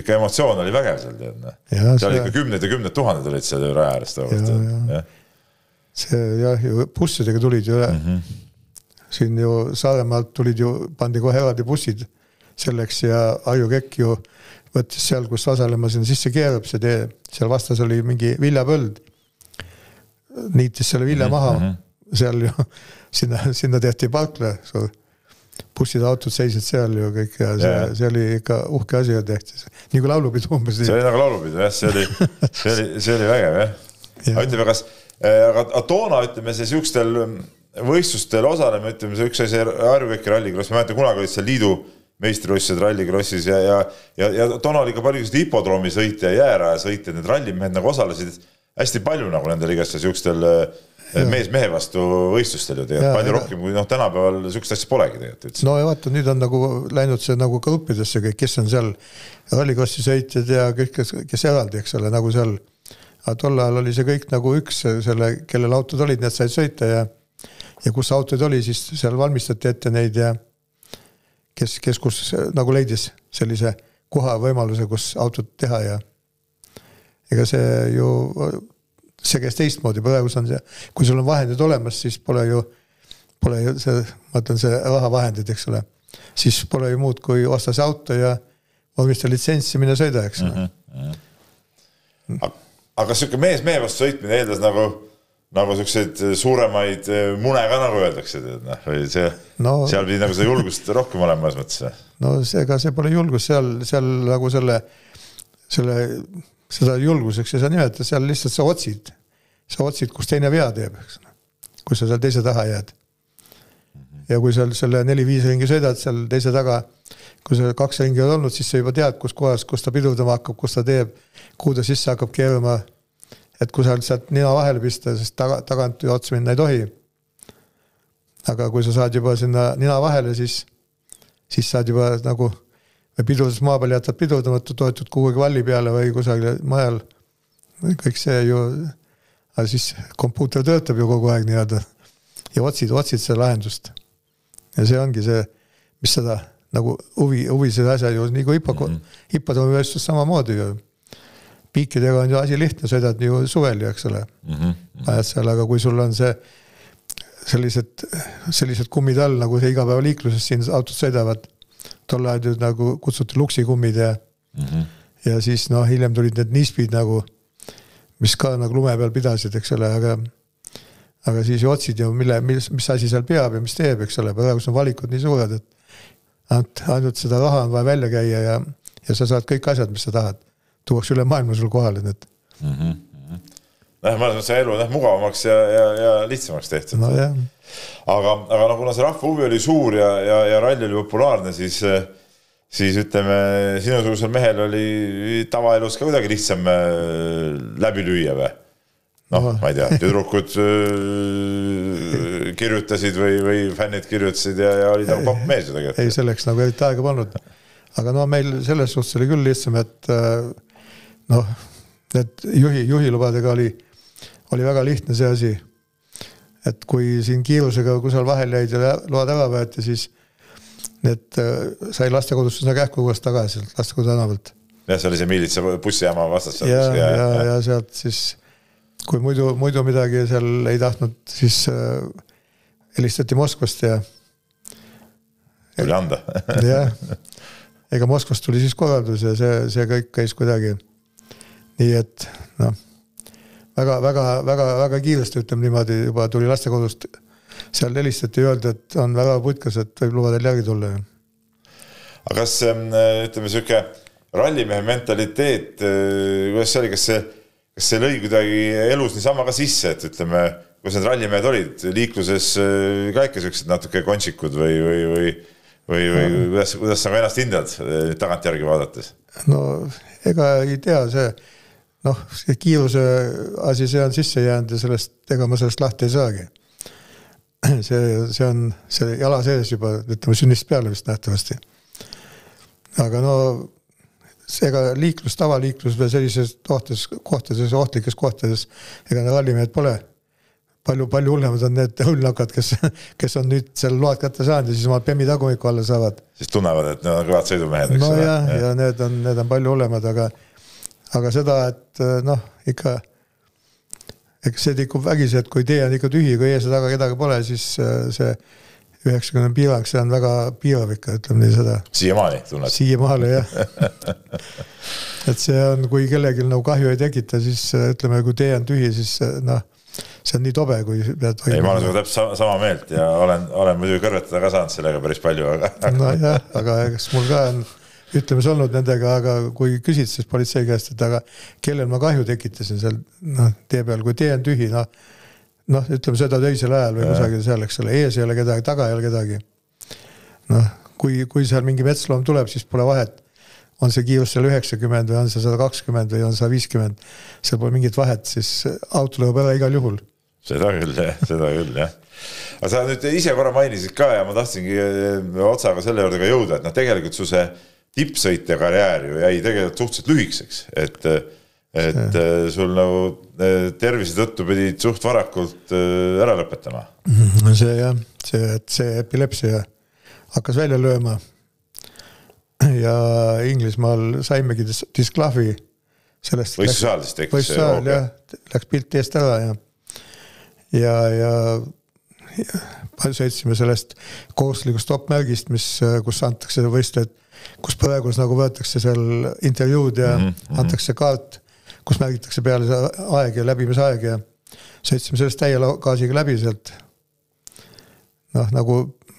ikka emotsioon oli vägev seal tead noh. seal see... ikka kümned ja kümned tuhanded olid seal raja ääres tookord. See jah, ju bussidega tulid ju mm. -hmm. siin ju Saaremaalt tulid ju, pandi kohe eraldi bussid selleks ja Harju Kekk ju võttis seal, kus Lasnamäe sinna sisse keerab, see tee, seal vastas oli mingi viljapõld. niitis selle vilja maha mm, -hmm. seal ju, sinna, sinna tehti parkla, bussid, autod seisid seal ju kõik ja see, see oli ikka uhke asi ju tehti, nagu laulupidu umbes. see oli nagu laulupidu jah, see oli, see oli, see oli vägev jah. Ja.. aga ütleme, kas, äh, aga toona ütleme see siukstel võistlustel osalema, ütleme see üks asi, Harju Kekki rallikross, ma mäletan kunagi olid seal liidu meistrivõistlused Rallycrossis ja, ja, ja, ja toona oli ka palju selliseid hipodroomi sõite ja jäärajasõite, need rallimehed nagu osalesid hästi palju nagu nendel igasugustel siukestel eh, mees mehe vastu võistlustel ju tegelikult palju ja. rohkem kui noh, tänapäeval siukest asja polegi tegelikult üldse. no ja vaata, nüüd on nagu läinud see nagu gruppidesse kõik, kes on seal rallikrossi sõitjad ja kõik, kes, kes eraldi, eks ole, nagu seal. aga tol ajal oli see kõik nagu üks selle, kellel autod olid, need said sõita ja ja kus autod oli, siis seal valmistati ette neid ja kes, kes kus nagu leidis sellise koha, võimaluse, kus autot teha ja ega see ju, see käis teistmoodi, praegu on see, kui sul on vahendid olemas, siis pole ju, pole ju see, ma ütlen, see rahavahendid, eks ole, siis pole ju muud, kui osta see auto ja vormista litsents ja mine sõida, eks ole mm. -hmm. aga, aga sihuke mees mehe vastu sõitmine eeldas nagu nagu siukseid eh, suuremaid eh, mune ka nagu öeldakse, tead noh, või see no,, seal pidi nagu seda julgust rohkem olema selles mõttes. no see, ega see pole julgus seal, seal nagu selle, selle, seda julguseks ei saa nimetada, seal lihtsalt sa otsid, sa otsid, kus teine vea teeb, eks. kui sa seal teise taha jääd. ja kui seal selle neli-viis ringi sõidad seal teise taga, kui sa kaks ringi oled olnud, siis sa juba tead, kus kohas, kus ta pidurdama hakkab, kus ta teeb, kuhu ta sisse hakkab keerama et kui sa sealt nina vahele pista, sest taga, tagant ju otsa minna ei tohi. aga kui sa saad juba sinna nina vahele, siis, siis saad juba nagu pidurdades maa peal jätad pidurdamata, toetud kuhugi valli peale või kusagile majal. kõik see ju, aga siis kompuuter töötab ju kogu aeg nii-öelda ja otsid, otsid seda lahendust. ja see ongi see, mis seda nagu huvi, huvi selle asja juures, nii kui hipo mm -hmm., hipodroomivõistlus samamoodi ju piikidega on ju asi lihtne, sõidad ju suvel ju, eks ole mm. -hmm. ajad seal, aga kui sul on see sellised, sellised kummid all, nagu see igapäevaliikluses siin autod sõidavad. Tol ajal ju nagu kutsuti luksikummid ja mm, -hmm. ja siis noh, hiljem tulid need nispid nagu, mis ka nagu lume peal pidasid, eks ole, aga aga siis ju otsid ju, mille, mis, mis asi seal peab ja mis teeb, eks ole, praegu on valikud nii suured, et ainult, ainult seda raha on vaja välja käia ja, ja sa saad kõik asjad, mis sa tahad tuuakse üle maailma sul kohale need mm. -hmm. noh, mõnes mõttes elu on jah mugavamaks ja, ja, ja lihtsamaks tehtud no,. Aga, aga no kuna see rahva huvi oli suur ja, ja, ja ralli oli populaarne, siis, siis ütleme, sinusugusel mehel oli tavaelus ka kuidagi lihtsam äh, läbi lüüa või? noh no., ma ei tea, tüdrukud äh, kirjutasid või, või fännid kirjutasid ja, ja oli nagu popp mees ju tegelikult. ei, selleks nagu eriti aega polnud. aga no meil selles suhtes oli küll lihtsam, et äh, noh, need juhi, juhilubadega oli, oli väga lihtne see asi. Et kui siin kiirusega kusagil vahel jäid ja load ära võeti, siis need äh, sai lastekodust üsna kähku uuesti tagasi sealt lastekodu tänavalt. jah, see oli see miilitsa bussijaama vastas. ja, ja, ja, ja, sealt siis, kui muidu, muidu midagi seal ei tahtnud, siis äh, helistati Moskvast ja. tuli anda jah, ega Moskvast tuli siis korraldus ja see, see kõik käis kuidagi nii et noh, väga-väga-väga-väga kiiresti ütleme niimoodi, juba tuli lastekodust, seal helistati, öeldi, et on väga putkas, et võib lubada järgi tulla. aga kas ähm, ütleme, sihuke rallimehe mentaliteet, äh, kuidas see oli, kas see, kas see lõi kuidagi elus niisama ka sisse, et ütleme, kus need rallimehed olid, liikluses äh, ka ikka siuksed natuke kontsikud või, või, või või, või kuidas, kuidas sa ennast hindad äh, tagantjärgi vaadates? no ega ei tea, see noh, see kiiruse asi, see on sisse jäänud ja sellest, ega ma sellest lahti ei saagi. see, see on see jala sees juba, ütleme sünnist peale vist nähtavasti. aga no ega liiklus, tavaliiklus või sellises kohtades, kohtades, ohtlikes kohtades, ega need rallimehed pole. palju, palju hullemad on need hullnakad, kes, kes on nüüd seal load kätte saanud ja siis oma Bemmi tagumiku alla saavad. siis tunnevad, et need on kõvad sõidumehed, eks ole. nojah, ja need on, need on palju hullemad, aga, aga seda, et noh, ikka eks see tikub vägisi, et kui tee on ikka tühi, kui ees ja taga kedagi pole, siis äh, see üheksakümne piirang, see on väga piirav ikka, ütleme nii seda. siiamaani tunned? siiamaale jah et see on, kui kellelgi nagu kahju ei tekita, siis äh, ütleme, kui tee on tühi, siis noh, see on nii tobe, kui pead. ei, ma olen sinuga täpselt sama, sama meelt ja olen, olen muidugi kõrvetada ka saanud sellega päris palju, aga. nojah, aga eks mul ka on ütlemes olnud nendega, aga kui küsid siis politsei käest, et aga kellel ma kahju tekitasin seal noh, tee peal, kui tee on tühi, noh. noh, ütleme seda öisel ajal või kusagil seal, eks ole, ees ei ole kedagi, taga ei ole kedagi. noh, kui, kui seal mingi metsloom tuleb, siis pole vahet. on see kiirus seal üheksakümmend või on see sada kakskümmend või on sada viiskümmend, seal pole mingit vahet, siis auto lööb ära igal juhul. seda küll jah, seda küll jah aga sa nüüd ise korra mainisid ka ja ma tahtsingi otsaga selle juurde ka jõuda, et noh, tegelikult su see tippsõitja karjäär ju jäi tegelikult suhteliselt lühikeseks, et, et see. sul nagu eh, tervise tõttu pidid suht varakult eh, ära lõpetama. see jah, see, et see epilepsia hakkas välja lööma. ja Inglismaal saimegi disklahvi sellest. võistlusajal siis tekkis? võistlusajal jah, läks pilt eest ära ja, ja, ja, ja sõitsime sellest kohustuslikust stopp-märgist, mis, kus antakse võistlejad kus praegu nagu võetakse seal intervjuud ja mm -hmm. antakse kaart, kus märgitakse peale see aeg ja läbimisaeg ja sõitsime sellest täie gaasiga läbi sealt. noh, nagu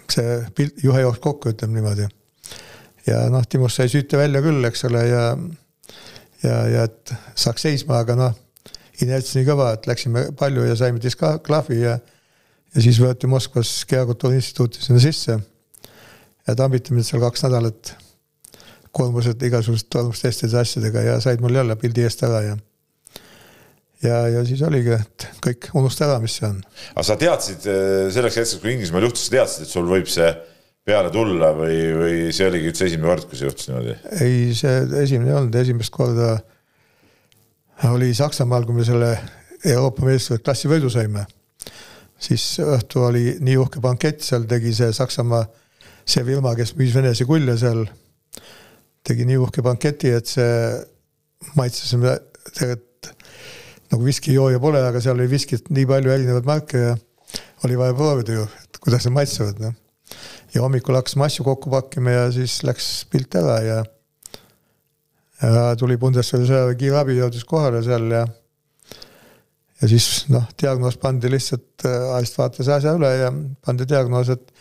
see pilt, juhe jooksis kokku, ütleme niimoodi. ja noh, Timust sai süüte välja küll, eks ole, ja ja, ja et saaks seisma, aga noh, inerts nii kõva, et läksime palju ja saime disklahvi ja ja siis võeti Moskvas Kehakultuuri Instituuti sinna sisse ja tambiti mind seal kaks nädalat koormused igasuguste toormustestide asjadega ja said mul jälle pildi eest ära ja ja, ja siis oligi, et kõik unusta ära, mis see on. aga sa teadsid eh, selleks hetkeks, kui Inglismaal juhtus, sa teadsid, et sul võib see peale tulla või, või see oligi üldse esimene kord, kui see juhtus niimoodi? ei, see esimene ei olnud, esimest korda oli Saksamaal, kui me selle Euroopa meistrivõistluste klassivõidu saime. siis õhtu oli nii uhke bankett, seal tegi see Saksamaa, see firma, kes müüs venesi kulje seal tegi nii uhke banketi, et see maitsesime tegelikult nagu viskijooja pole, aga seal oli viskit nii palju erinevaid marke ja oli vaja proovida ju, et kuidas need maitsevad, noh. ja hommikul hakkasime asju kokku pakkima ja siis läks pilt ära ja ja tuli Bundeswehri sõjaväe kiirabi, jõudis kohale seal ja ja siis noh, diagnoos pandi lihtsalt, arst vaatas asja üle ja pandi diagnoos, et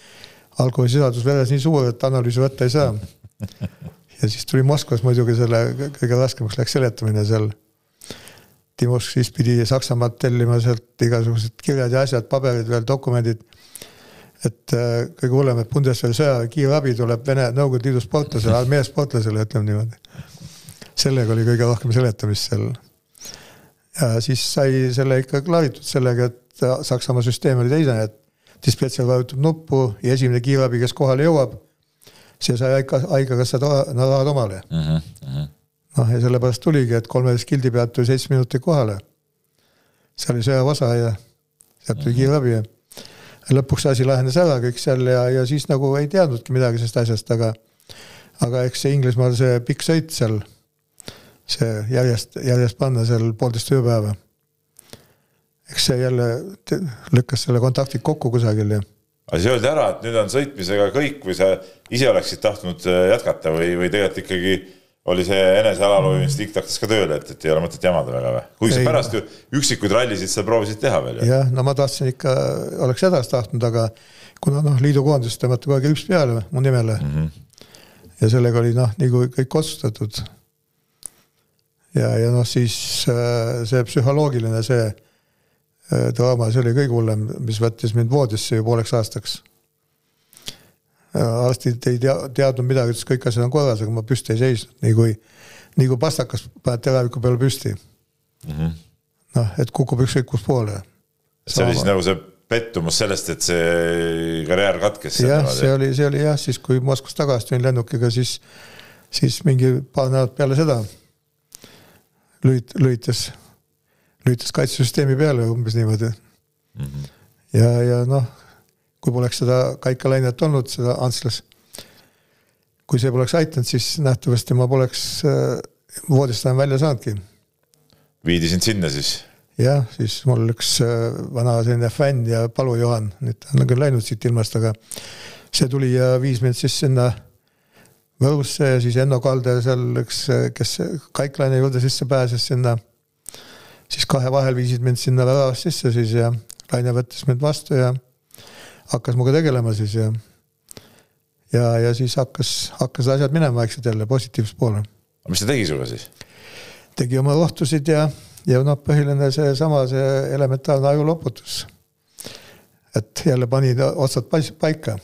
alkoholisisaldus veres nii suur, et analüüsi võtta ei saa ja siis tuli Moskvas muidugi selle kõige raskemaks läks seletamine seal. Timoš siis pidi Saksamaalt tellima sealt igasugused kirjad ja asjad, paberid veel, dokumendid. et äh, kõige hullem, et Bundeswehri sõjaväe kiirabi tuleb Vene Nõukogude Liidu sportlasele, armee sportlasele, ütleme niimoodi. sellega oli kõige rohkem seletamist seal. ja siis sai selle ikka klaaritud sellega, et Saksamaa süsteem oli teine, et dispetšer vajutab nuppu ja esimene kiirabi, kes kohale jõuab see sai haigekassa rahad omale uh. -huh, uh -huh. noh, ja sellepärast tuligi, et kolmeteist kildi pealt tuli seitse minutit kohale. see oli sõjaväeosa ja sealt tuli uh -huh. kiirabi ja lõpuks asi lahenes ära kõik seal ja, ja siis nagu ei teadnudki midagi sellest asjast, aga aga eks see Inglismaal see pikk sõit seal, see järjest, järjest panna seal poolteist ööpäeva. eks see jälle lükkas selle kontaktid kokku kusagil ja aga siis öeldi ära, et nüüd on sõitmisega kõik või sa ise oleksid tahtnud äh, jätkata või, või tegelikult ikkagi oli see enese alalhoiu instinkt hakkas ka tööle, et, et ei ole mõtet jamada väga või? kuigi sa pärast ju üksikuid rallisid sa proovisid teha veel ju. jah, no ma tahtsin ikka, oleks edasi tahtnud, aga kuna noh, liidukoondis tõmmati kogu aeg rips peale mu nimele mm. -hmm. ja sellega oli noh, nagu kõik otsustatud. ja, ja noh, siis äh, see psühholoogiline, see draama, see oli kõige hullem, mis võttis mind voodisse ju pooleks aastaks. arstid ei tea, teadnud midagi, ütles kõik asjad on korras, aga ma püsti ei seisnud, nii kui, nii kui pastakas paned teraviku peale püsti mm -hmm.. noh, et kukub ükskõik kus poole. see oli siis nagu see pettumus sellest, et see karjäär katkes. jah, see oli, see oli jah, siis kui Moskvast tagasi tulin lennukiga, siis siis mingi paar nädalat peale seda lühit-, lühitas, lühitas kaitsesüsteemi peale umbes niimoodi mm. -hmm. ja, ja noh, kui poleks seda kaikalainet olnud, seda Antslas, kui see poleks aidanud, siis nähtavasti ma poleks äh, voodist enam välja saanudki. viidi sind sinna siis? jah, siis mul üks äh, vana selline fänn ja Palu Juhan, nüüd ta on küll läinud siit ilmast, aga see tuli ja viis mind siis sinna Võrusse ja siis Enno Kalde seal üks, kes Kaiklaine juurde sisse pääses sinna. Siis kahe vahel viisid mind sinna väravast sisse siis ja Laine võttis mind vastu ja hakkas minuga tegelema siis ja. ja, ja siis hakkas, hakkasid asjad minema vaikselt jälle positiivse poole. mis ta tegi sinuga siis? tegi oma rohtusid ja, ja noh, põhiline seesama, see elementaarne ajuloputus. et jälle pani otsad paika.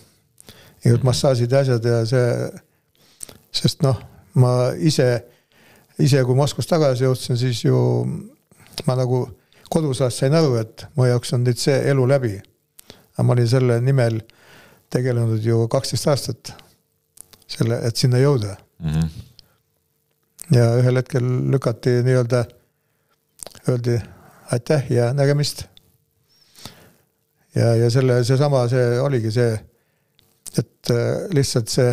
igasugused massaažid ja asjad ja see sest noh, ma ise, ise kui Moskvast tagasi jõudsin, siis ju ma nagu kodus olles sain aru, et mu jaoks on nüüd see elu läbi. aga ma olin selle nimel tegelenud ju kaksteist aastat. selle, et sinna jõuda mm. -hmm. ja ühel hetkel lükati nii-öelda, öeldi aitäh ja nägemist. ja, ja selle, seesama, see oligi see, et äh, lihtsalt see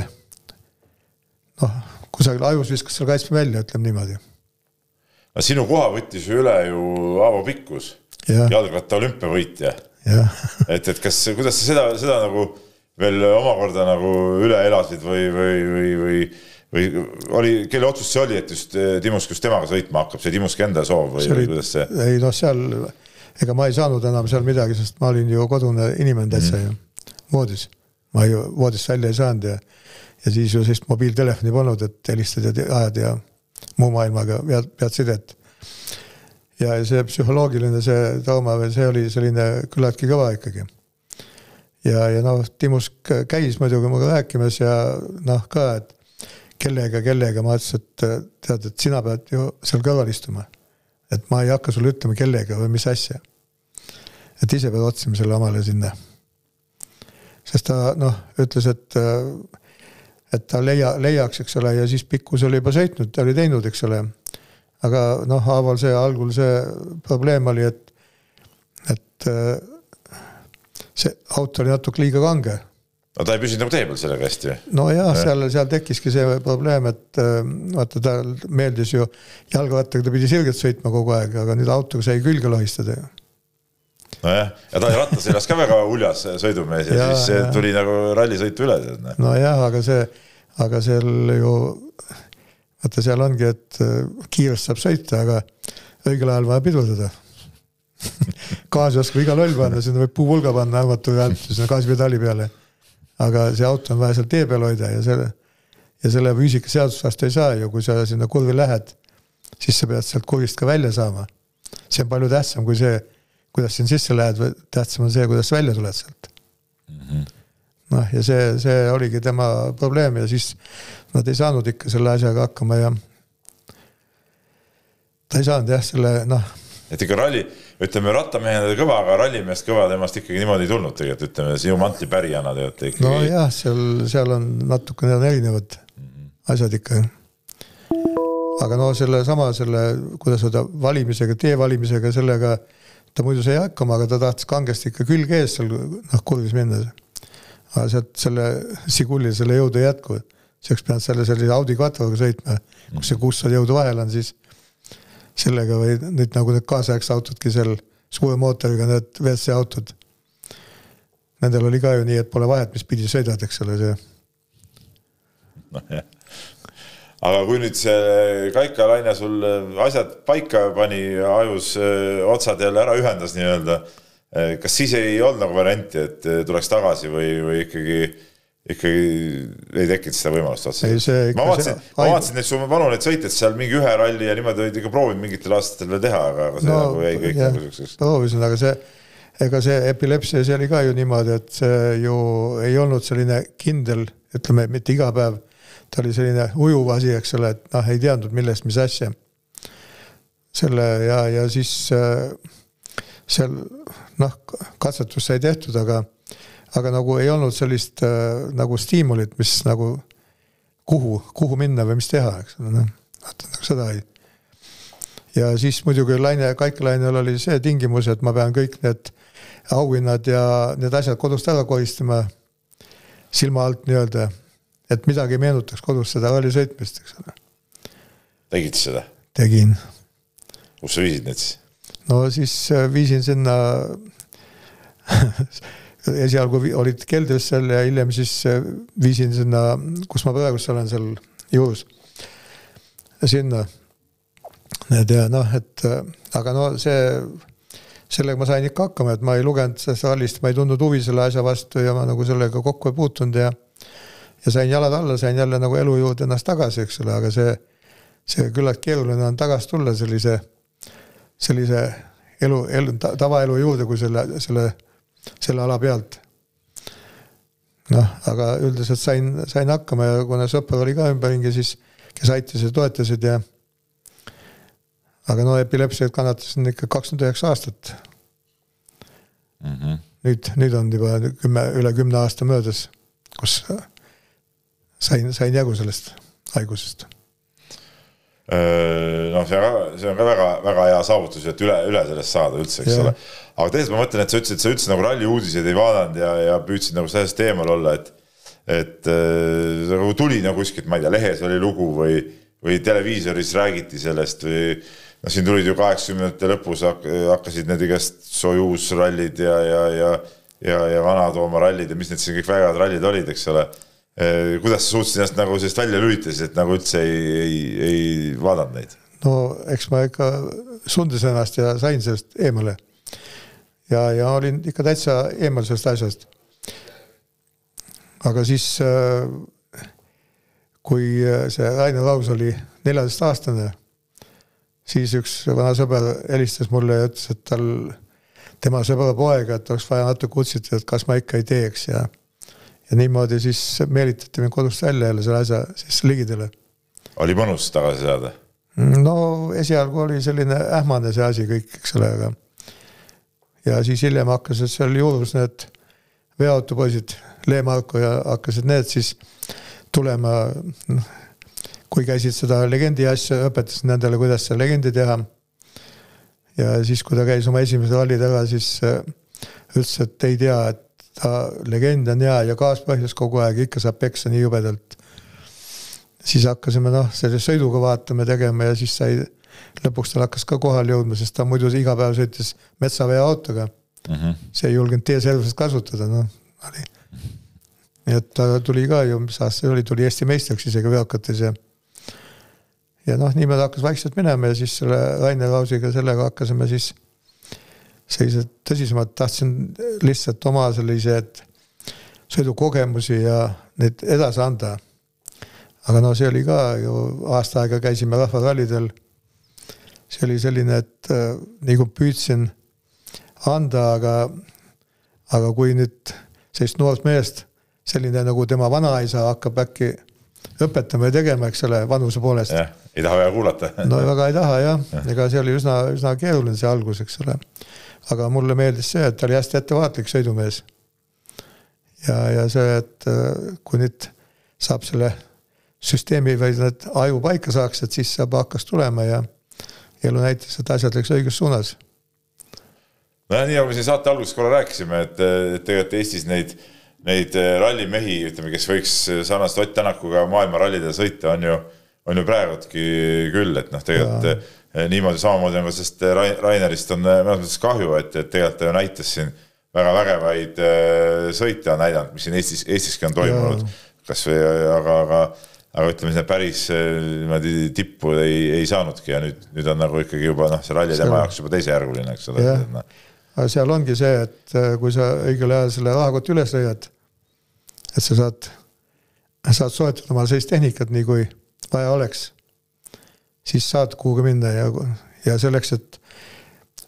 noh, kusagil ajus viskas selle kaitsme välja, ütleme niimoodi. No sinu koha võttis ju üle ju Aavo Pikkus, jalgratta olümpiavõitja. et, et kas, kuidas sa seda, seda nagu veel omakorda nagu üle elasid või, või, või, või või oli, kelle otsus see oli, et just eh, Timusk just temaga sõitma hakkab, see Timuski enda soov või, või kuidas see? ei noh, seal ega ma ei saanud enam seal midagi, sest ma olin ju kodune inimene täitsa mm -hmm. ju, voodis. ma ju voodist välja ei saanud ja ja siis ju sellist mobiiltelefoni polnud, et helistad ja ajad ja muu maailmaga pead, pead sidet. ja see psühholoogiline, see trauma veel, see oli selline küllaltki kõva ikkagi. ja, ja noh, Timusk käis muidugi minuga rääkimas ja noh ka, et kellega, kellega, ma ütlesin, et tead, et sina pead ju seal kõrval istuma. et ma ei hakka sulle ütlema, kellega või mis asja. et ise pead otsima selle omale sinna. sest ta noh, ütles, et et ta leia, leiaks, eks ole, ja siis Pikkus oli juba sõitnud, ta oli teinud, eks ole. aga noh, haaval see algul see probleem oli, et, et äh, see auto oli natuke liiga kange. no ta ei püsinud nagu tee peal sellega hästi või? nojah, seal, seal tekkiski see probleem, et äh, vaata, tal meeldis ju jalgrattaga, ta pidi sirgelt sõitma kogu aeg, aga nüüd autoga sai külge lohistada ju nojah, ja Taavi Ratas elas ka väga uljas sõidumees ja, ja siis ja. tuli nagu rallisõitu üle. Noh. nojah, aga see, aga seal ju, vaata, seal ongi, et äh, kiirust saab sõita, aga õigel ajal vaja pidurdada gaasi oskab iga loll panna, sinna võib puupulga panna armatu pealt, sinna gaasipedaali peale. aga see auto on vaja seal tee peal hoida ja selle, ja selle füüsikaseaduse vastu ei saa ju, kui sa sinna kurvi lähed, siis sa pead sealt kurvist ka välja saama. see on palju tähtsam kui see kuidas siin sisse lähed, tähtsam on see, kuidas välja tuled sealt mm -hmm.. noh, ja see, see oligi tema probleem ja siis nad ei saanud ikka selle asjaga hakkama ja ta ei saanud jah, selle noh. et ikka ralli, ütleme rattamehena oli kõva, aga rallimeest kõva temast ikkagi niimoodi ei tulnud tegelikult, ütleme sinu mantlipärijana teate ikkagi. nojah, seal, seal on natukene on erinevad mm -hmm. asjad ikka. aga no sellesama, selle, kuidas öelda, valimisega, tee valimisega, sellega ta muidu sai hakkama, aga ta tahtis kangesti ikka külge ees seal noh, kurvis minna. aga sealt selle Sigulil selle jõudu ei jätku. siis oleks pidanud selle sellise Audi Quattroga sõitma, kus see kuussada jõudu vahel on, siis sellega või nüüd nagu need kaasaegsed autodki seal suure mootoriga, need WRC autod. Nendel oli ka ju nii, et pole vahet, mis pidi sõidad, eks ole, see. nojah aga kui nüüd see Kaika Laine sul asjad paika pani, ajus otsad jälle ära ühendas nii-öelda, kas siis ei olnud nagu varianti, et tuleks tagasi või, või ikkagi, ikkagi ei tekkinud seda võimalust otseselt? ma vaatasin, ma vaatasin neid su vanu neid sõiteid seal mingi ühe ralli ja niimoodi olid ikka proovinud mingitel aastatel veel teha, aga, aga see no, nagu jäi kõik nagu siukseks. proovisin, aga see, ega see epilepsia, see oli ka ju niimoodi, et see ju ei olnud selline kindel, ütleme, mitte iga päev ta oli selline ujuv asi, eks ole, et noh, ei teadnud millest, mis asja. selle ja, ja siis äh, seal noh, katsetus sai tehtud, aga, aga nagu ei olnud sellist äh, nagu stiimulit, mis nagu kuhu, kuhu minna või mis teha, eks ole, noh, vaata nagu seda ei. ja siis muidugi Laine, Kaiklainel oli see tingimus, et ma pean kõik need auhinnad ja need asjad kodust ära koristama silma alt nii-öelda, et midagi meenutaks kodus seda ralli sõitmist, eks ole. tegid seda? tegin. kus sa viisid need siis? no siis äh, viisin sinna esialgu olid keldris seal ja hiljem siis äh, viisin sinna, kus ma praegu olen seal juhus, sinna. et ja noh, et äh, aga no see, sellega ma sain ikka hakkama, et ma ei lugenud sellest rallist, ma ei tundnud huvi selle asja vastu ja ma nagu sellega kokku ei puutunud ja ja sain jalad alla, sain jälle nagu elu juurde ennast tagasi, eks ole, aga see, see küllalt keeruline on tagasi tulla sellise, sellise elu, elu, tavaelu juurde, kui selle, selle, selle ala pealt. noh, aga üldiselt sain, sain hakkama ja kuna sõpral oli ka ümberringi, siis kes aitasid ja toetasid ja aga no epilepsiat kannatasin ikka kakskümmend üheksa aastat mm. -hmm. nüüd, nüüd on juba kümme, üle kümne aasta möödas, kus sain, sain jagu sellest haigusest noh, see on, see on ka väga-väga hea saavutus, et üle, üle sellest saada üldse, eks ja. ole. aga teisalt ma mõtlen, et sa ütlesid, sa üldse nagu ralli uudiseid ei vaadanud ja, ja püüdsid nagu sellest eemal olla, et et nagu tuli nagu kuskilt, ma ei tea, lehes oli lugu või, või televiisoris räägiti sellest või noh, siin tulid ju kaheksakümnendate lõpus hakkasid need igast Soyuz rallid ja, ja, ja ja, ja Vana-Tooma rallid ja mis need siin kõik vägevad rallid olid, eks ole kuidas sa suutsid ennast nagu sellest välja lülitasid, et nagu üldse ei, ei, ei vaadanud neid? no eks ma ikka sundisin ennast ja sain sellest eemale. ja, ja olin ikka täitsa eemal sellest asjast. aga siis, äh, kui äh, see Rainer Laus oli neljateistaastane, siis üks vana sõber helistas mulle ja ütles, et tal, tema sõbra poega, et oleks vaja natuke utsitada, et kas ma ikka ei teeks ja ja niimoodi siis meelitati mind kodust välja jälle selle asja siis ligidale. oli mõnus tagasi saada? no esialgu oli selline ähmane see asi kõik, eks ole, aga ja siis hiljem hakkasid seal juurus need veoautopoisid, Lee-Marko ja hakkasid need siis tulema, noh, kui käisid seda legendi asja, õpetasin nendele, kuidas seda legendi teha. ja siis, kui ta käis oma esimese ralli taga, siis äh, ütles, et ei tea, et ta legend on hea ja kaaspõhjus kogu aeg, ikka saab peksa nii jubedalt. siis hakkasime noh, selle sõiduga vaatama, tegema ja siis sai, lõpuks tal hakkas ka kohale jõudma, sest ta muidu iga päev sõitis metsaveoautoga mm. -hmm. see ei julgenud teeservist kasutada, noh, oli. nii et ta tuli ka ju, mis aasta see oli, tuli Eesti meistriks isegi veokates ja ja noh, niimoodi hakkas vaikselt minema ja siis selle Rainer Lausiga sellega hakkasime siis sellised tõsisemad, tahtsin lihtsalt oma selliseid sõidukogemusi ja neid edasi anda. aga no see oli ka ju, aasta aega käisime rahvarallidel. see oli selline, et äh, nagu püüdsin anda, aga, aga kui nüüd sellist noort meest, selline nagu tema vanaisa hakkab äkki õpetama ja tegema, eks ole, vanuse poolest. ei taha väga kuulata no väga ei taha jah ja., ega see oli üsna, üsna keeruline see algus, eks ole aga mulle meeldis see, et ta oli hästi ettevaatlik sõidumees. ja, ja see, et äh, kui nüüd saab selle süsteemi või need aju paika saaks, et siis saab hakkas tulema ja elu näitas, et asjad läks õiges suunas. nojah, nii nagu me siin saate alguses korra rääkisime, et, et tegelikult Eestis neid, neid äh, rallimehi, ütleme, kes võiks sarnaselt Ott Tänakuga maailmarallidel sõita, on ju, on ju praegudki küll, et noh, tegelikult ja niimoodi samamoodi nagu sellest eh, Rainerist on eh, mõnes mõttes kahju, et, et tegelikult ta ju näitas siin väga vägevaid sõite on näidanud, mis siin Eestis, Eestiski on toimunud. kasvõi, aga, aga, aga ütleme, sinna päris niimoodi tippu ei, ei saanudki ja nüüd, nüüd on nagu ikkagi juba noh, see ralli tema jaoks juba teisejärguline, eks ole. No. aga seal ongi see, et kui sa õigel ajal selle rahakoti üles leiad, et sa saad, saad soetada omale sellist tehnikat, nii kui vaja oleks siis saad kuhugi minna ja, ja selleks, et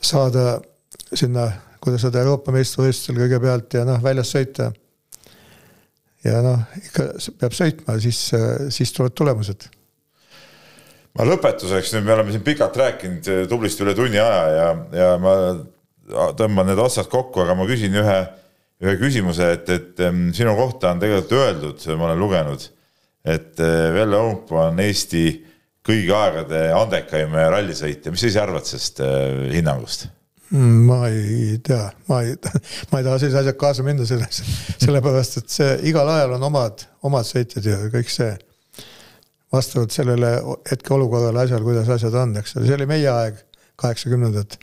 saada sinna, kuidas öelda, Euroopa meistrivõistlustel kõigepealt ja noh, väljas sõita. ja noh, ikka peab sõitma, siis, siis tulevad tulemused. ma lõpetuseks, nüüd me oleme siin pikalt rääkinud, tublisti üle tunni aja ja, ja ma tõmban need otsad kokku, aga ma küsin ühe, ühe küsimuse, et, et sinu kohta on tegelikult öeldud, ma olen lugenud et Velle Oompuu on Eesti kõigi aegade andekaim rallisõitja, mis sa ise arvad sellest hinnangust? Mm, ma ei tea, ma ei, ma ei taha sellise asjaga kaasa minna selles, sellepärast et see igal ajal on omad, omad sõitjad ja kõik see. vastavalt sellele hetkeolukorrale asjal, kuidas asjad on, eks ole, see oli meie aeg, kaheksakümnendad.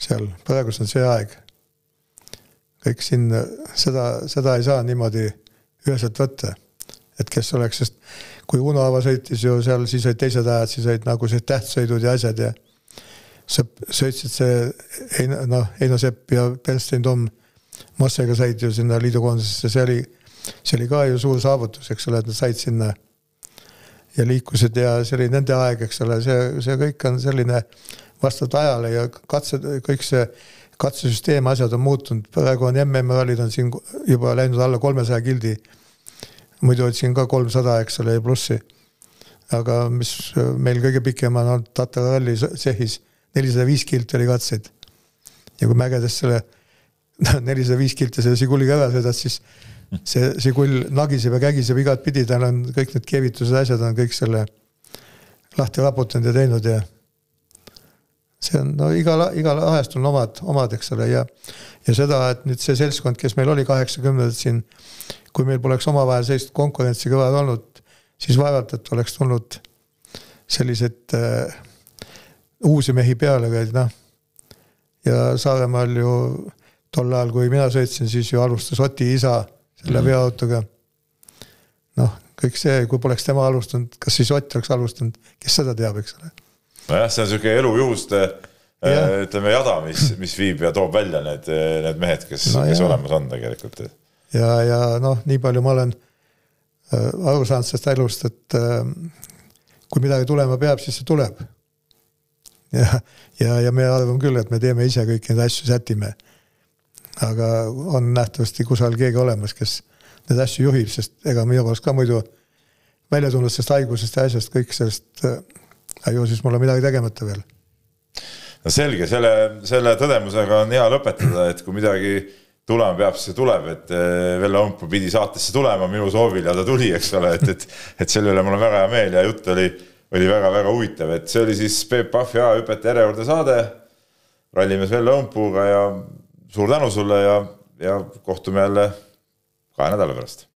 seal, praegu on see aeg. kõik siin, seda, seda ei saa niimoodi üheselt võtta. et kes oleks, sest kui Uno Aava sõitis ju seal, siis olid teised ajad, siis olid nagu sellised tähtsõidud ja asjad ja sa sõitsid see Heino, noh, Heino Sepp ja Bernstein Tom Mossega said ju sinna liidukoondisesse, see oli, see oli ka ju suur saavutus, eks ole, et nad said sinna ja liikusid ja see oli nende aeg, eks ole, see, see kõik on selline vastavalt ajale ja katsed, kõik see katsesüsteem, asjad on muutunud, praegu on MM-rallid on siin juba läinud alla kolmesaja kildi. Muidu olid siin ka kolmsada, eks ole, ja plussi. aga mis meil kõige pikem on olnud Tatra ralli tsehhis nelisada viis kilti oli katseid. ja kui mägedes selle nelisada viis kilti selle Žiguliga ära sõidad, siis see Žigul nagiseb ja kägiseb igatpidi, tal on kõik need keevitused, asjad on kõik selle lahti raputanud ja teinud ja see on, no igal, igal ajastul on omad, omad, eks ole, ja ja seda, et nüüd see seltskond, kes meil oli kaheksakümnendad siin, kui meil poleks omavahel sellist konkurentsi kõvad olnud, siis vaevalt, et oleks tulnud sellised äh, uusi mehi peale käidi, noh. ja Saaremaal ju tol ajal, kui mina sõitsin, siis ju alustas Oti isa selle mm. veoautoga. noh, kõik see, kui poleks tema alustanud, kas siis Ott oleks alustanud, kes seda teab, eks ole. nojah, see on sihuke elujuhuste ja. ütleme jada, mis, mis viib ja toob välja need, need mehed, kes no, kes olemas on tegelikult. Ja, ja noh, nii palju ma olen äh, aru saanud sellest elust, et äh, kui midagi tulema peab, siis see tuleb ja, ja, ja me arvame küll, et me teeme ise kõiki neid asju, sätime. aga on nähtavasti kusagil keegi olemas, kes neid asju juhib, sest ega minu arust ka muidu välja tulnud sellest haigusest ja asjast kõik sellest äh,, ju siis mul on midagi tegemata veel. no selge, selle, selle tõdemusega on hea lõpetada, et kui midagi tulema peab, siis see tuleb, et äh, Velle Ompu pidi saatesse tulema minu soovil ja ta tuli, eks ole, et, et, et selle üle mul on väga hea meel ja jutt oli oli väga-väga huvitav, et see oli siis Peep Pahv ja hüpete järjekordne saade. rallimees Velle Õmpuga ja suur tänu sulle ja, ja kohtume jälle kahe nädala pärast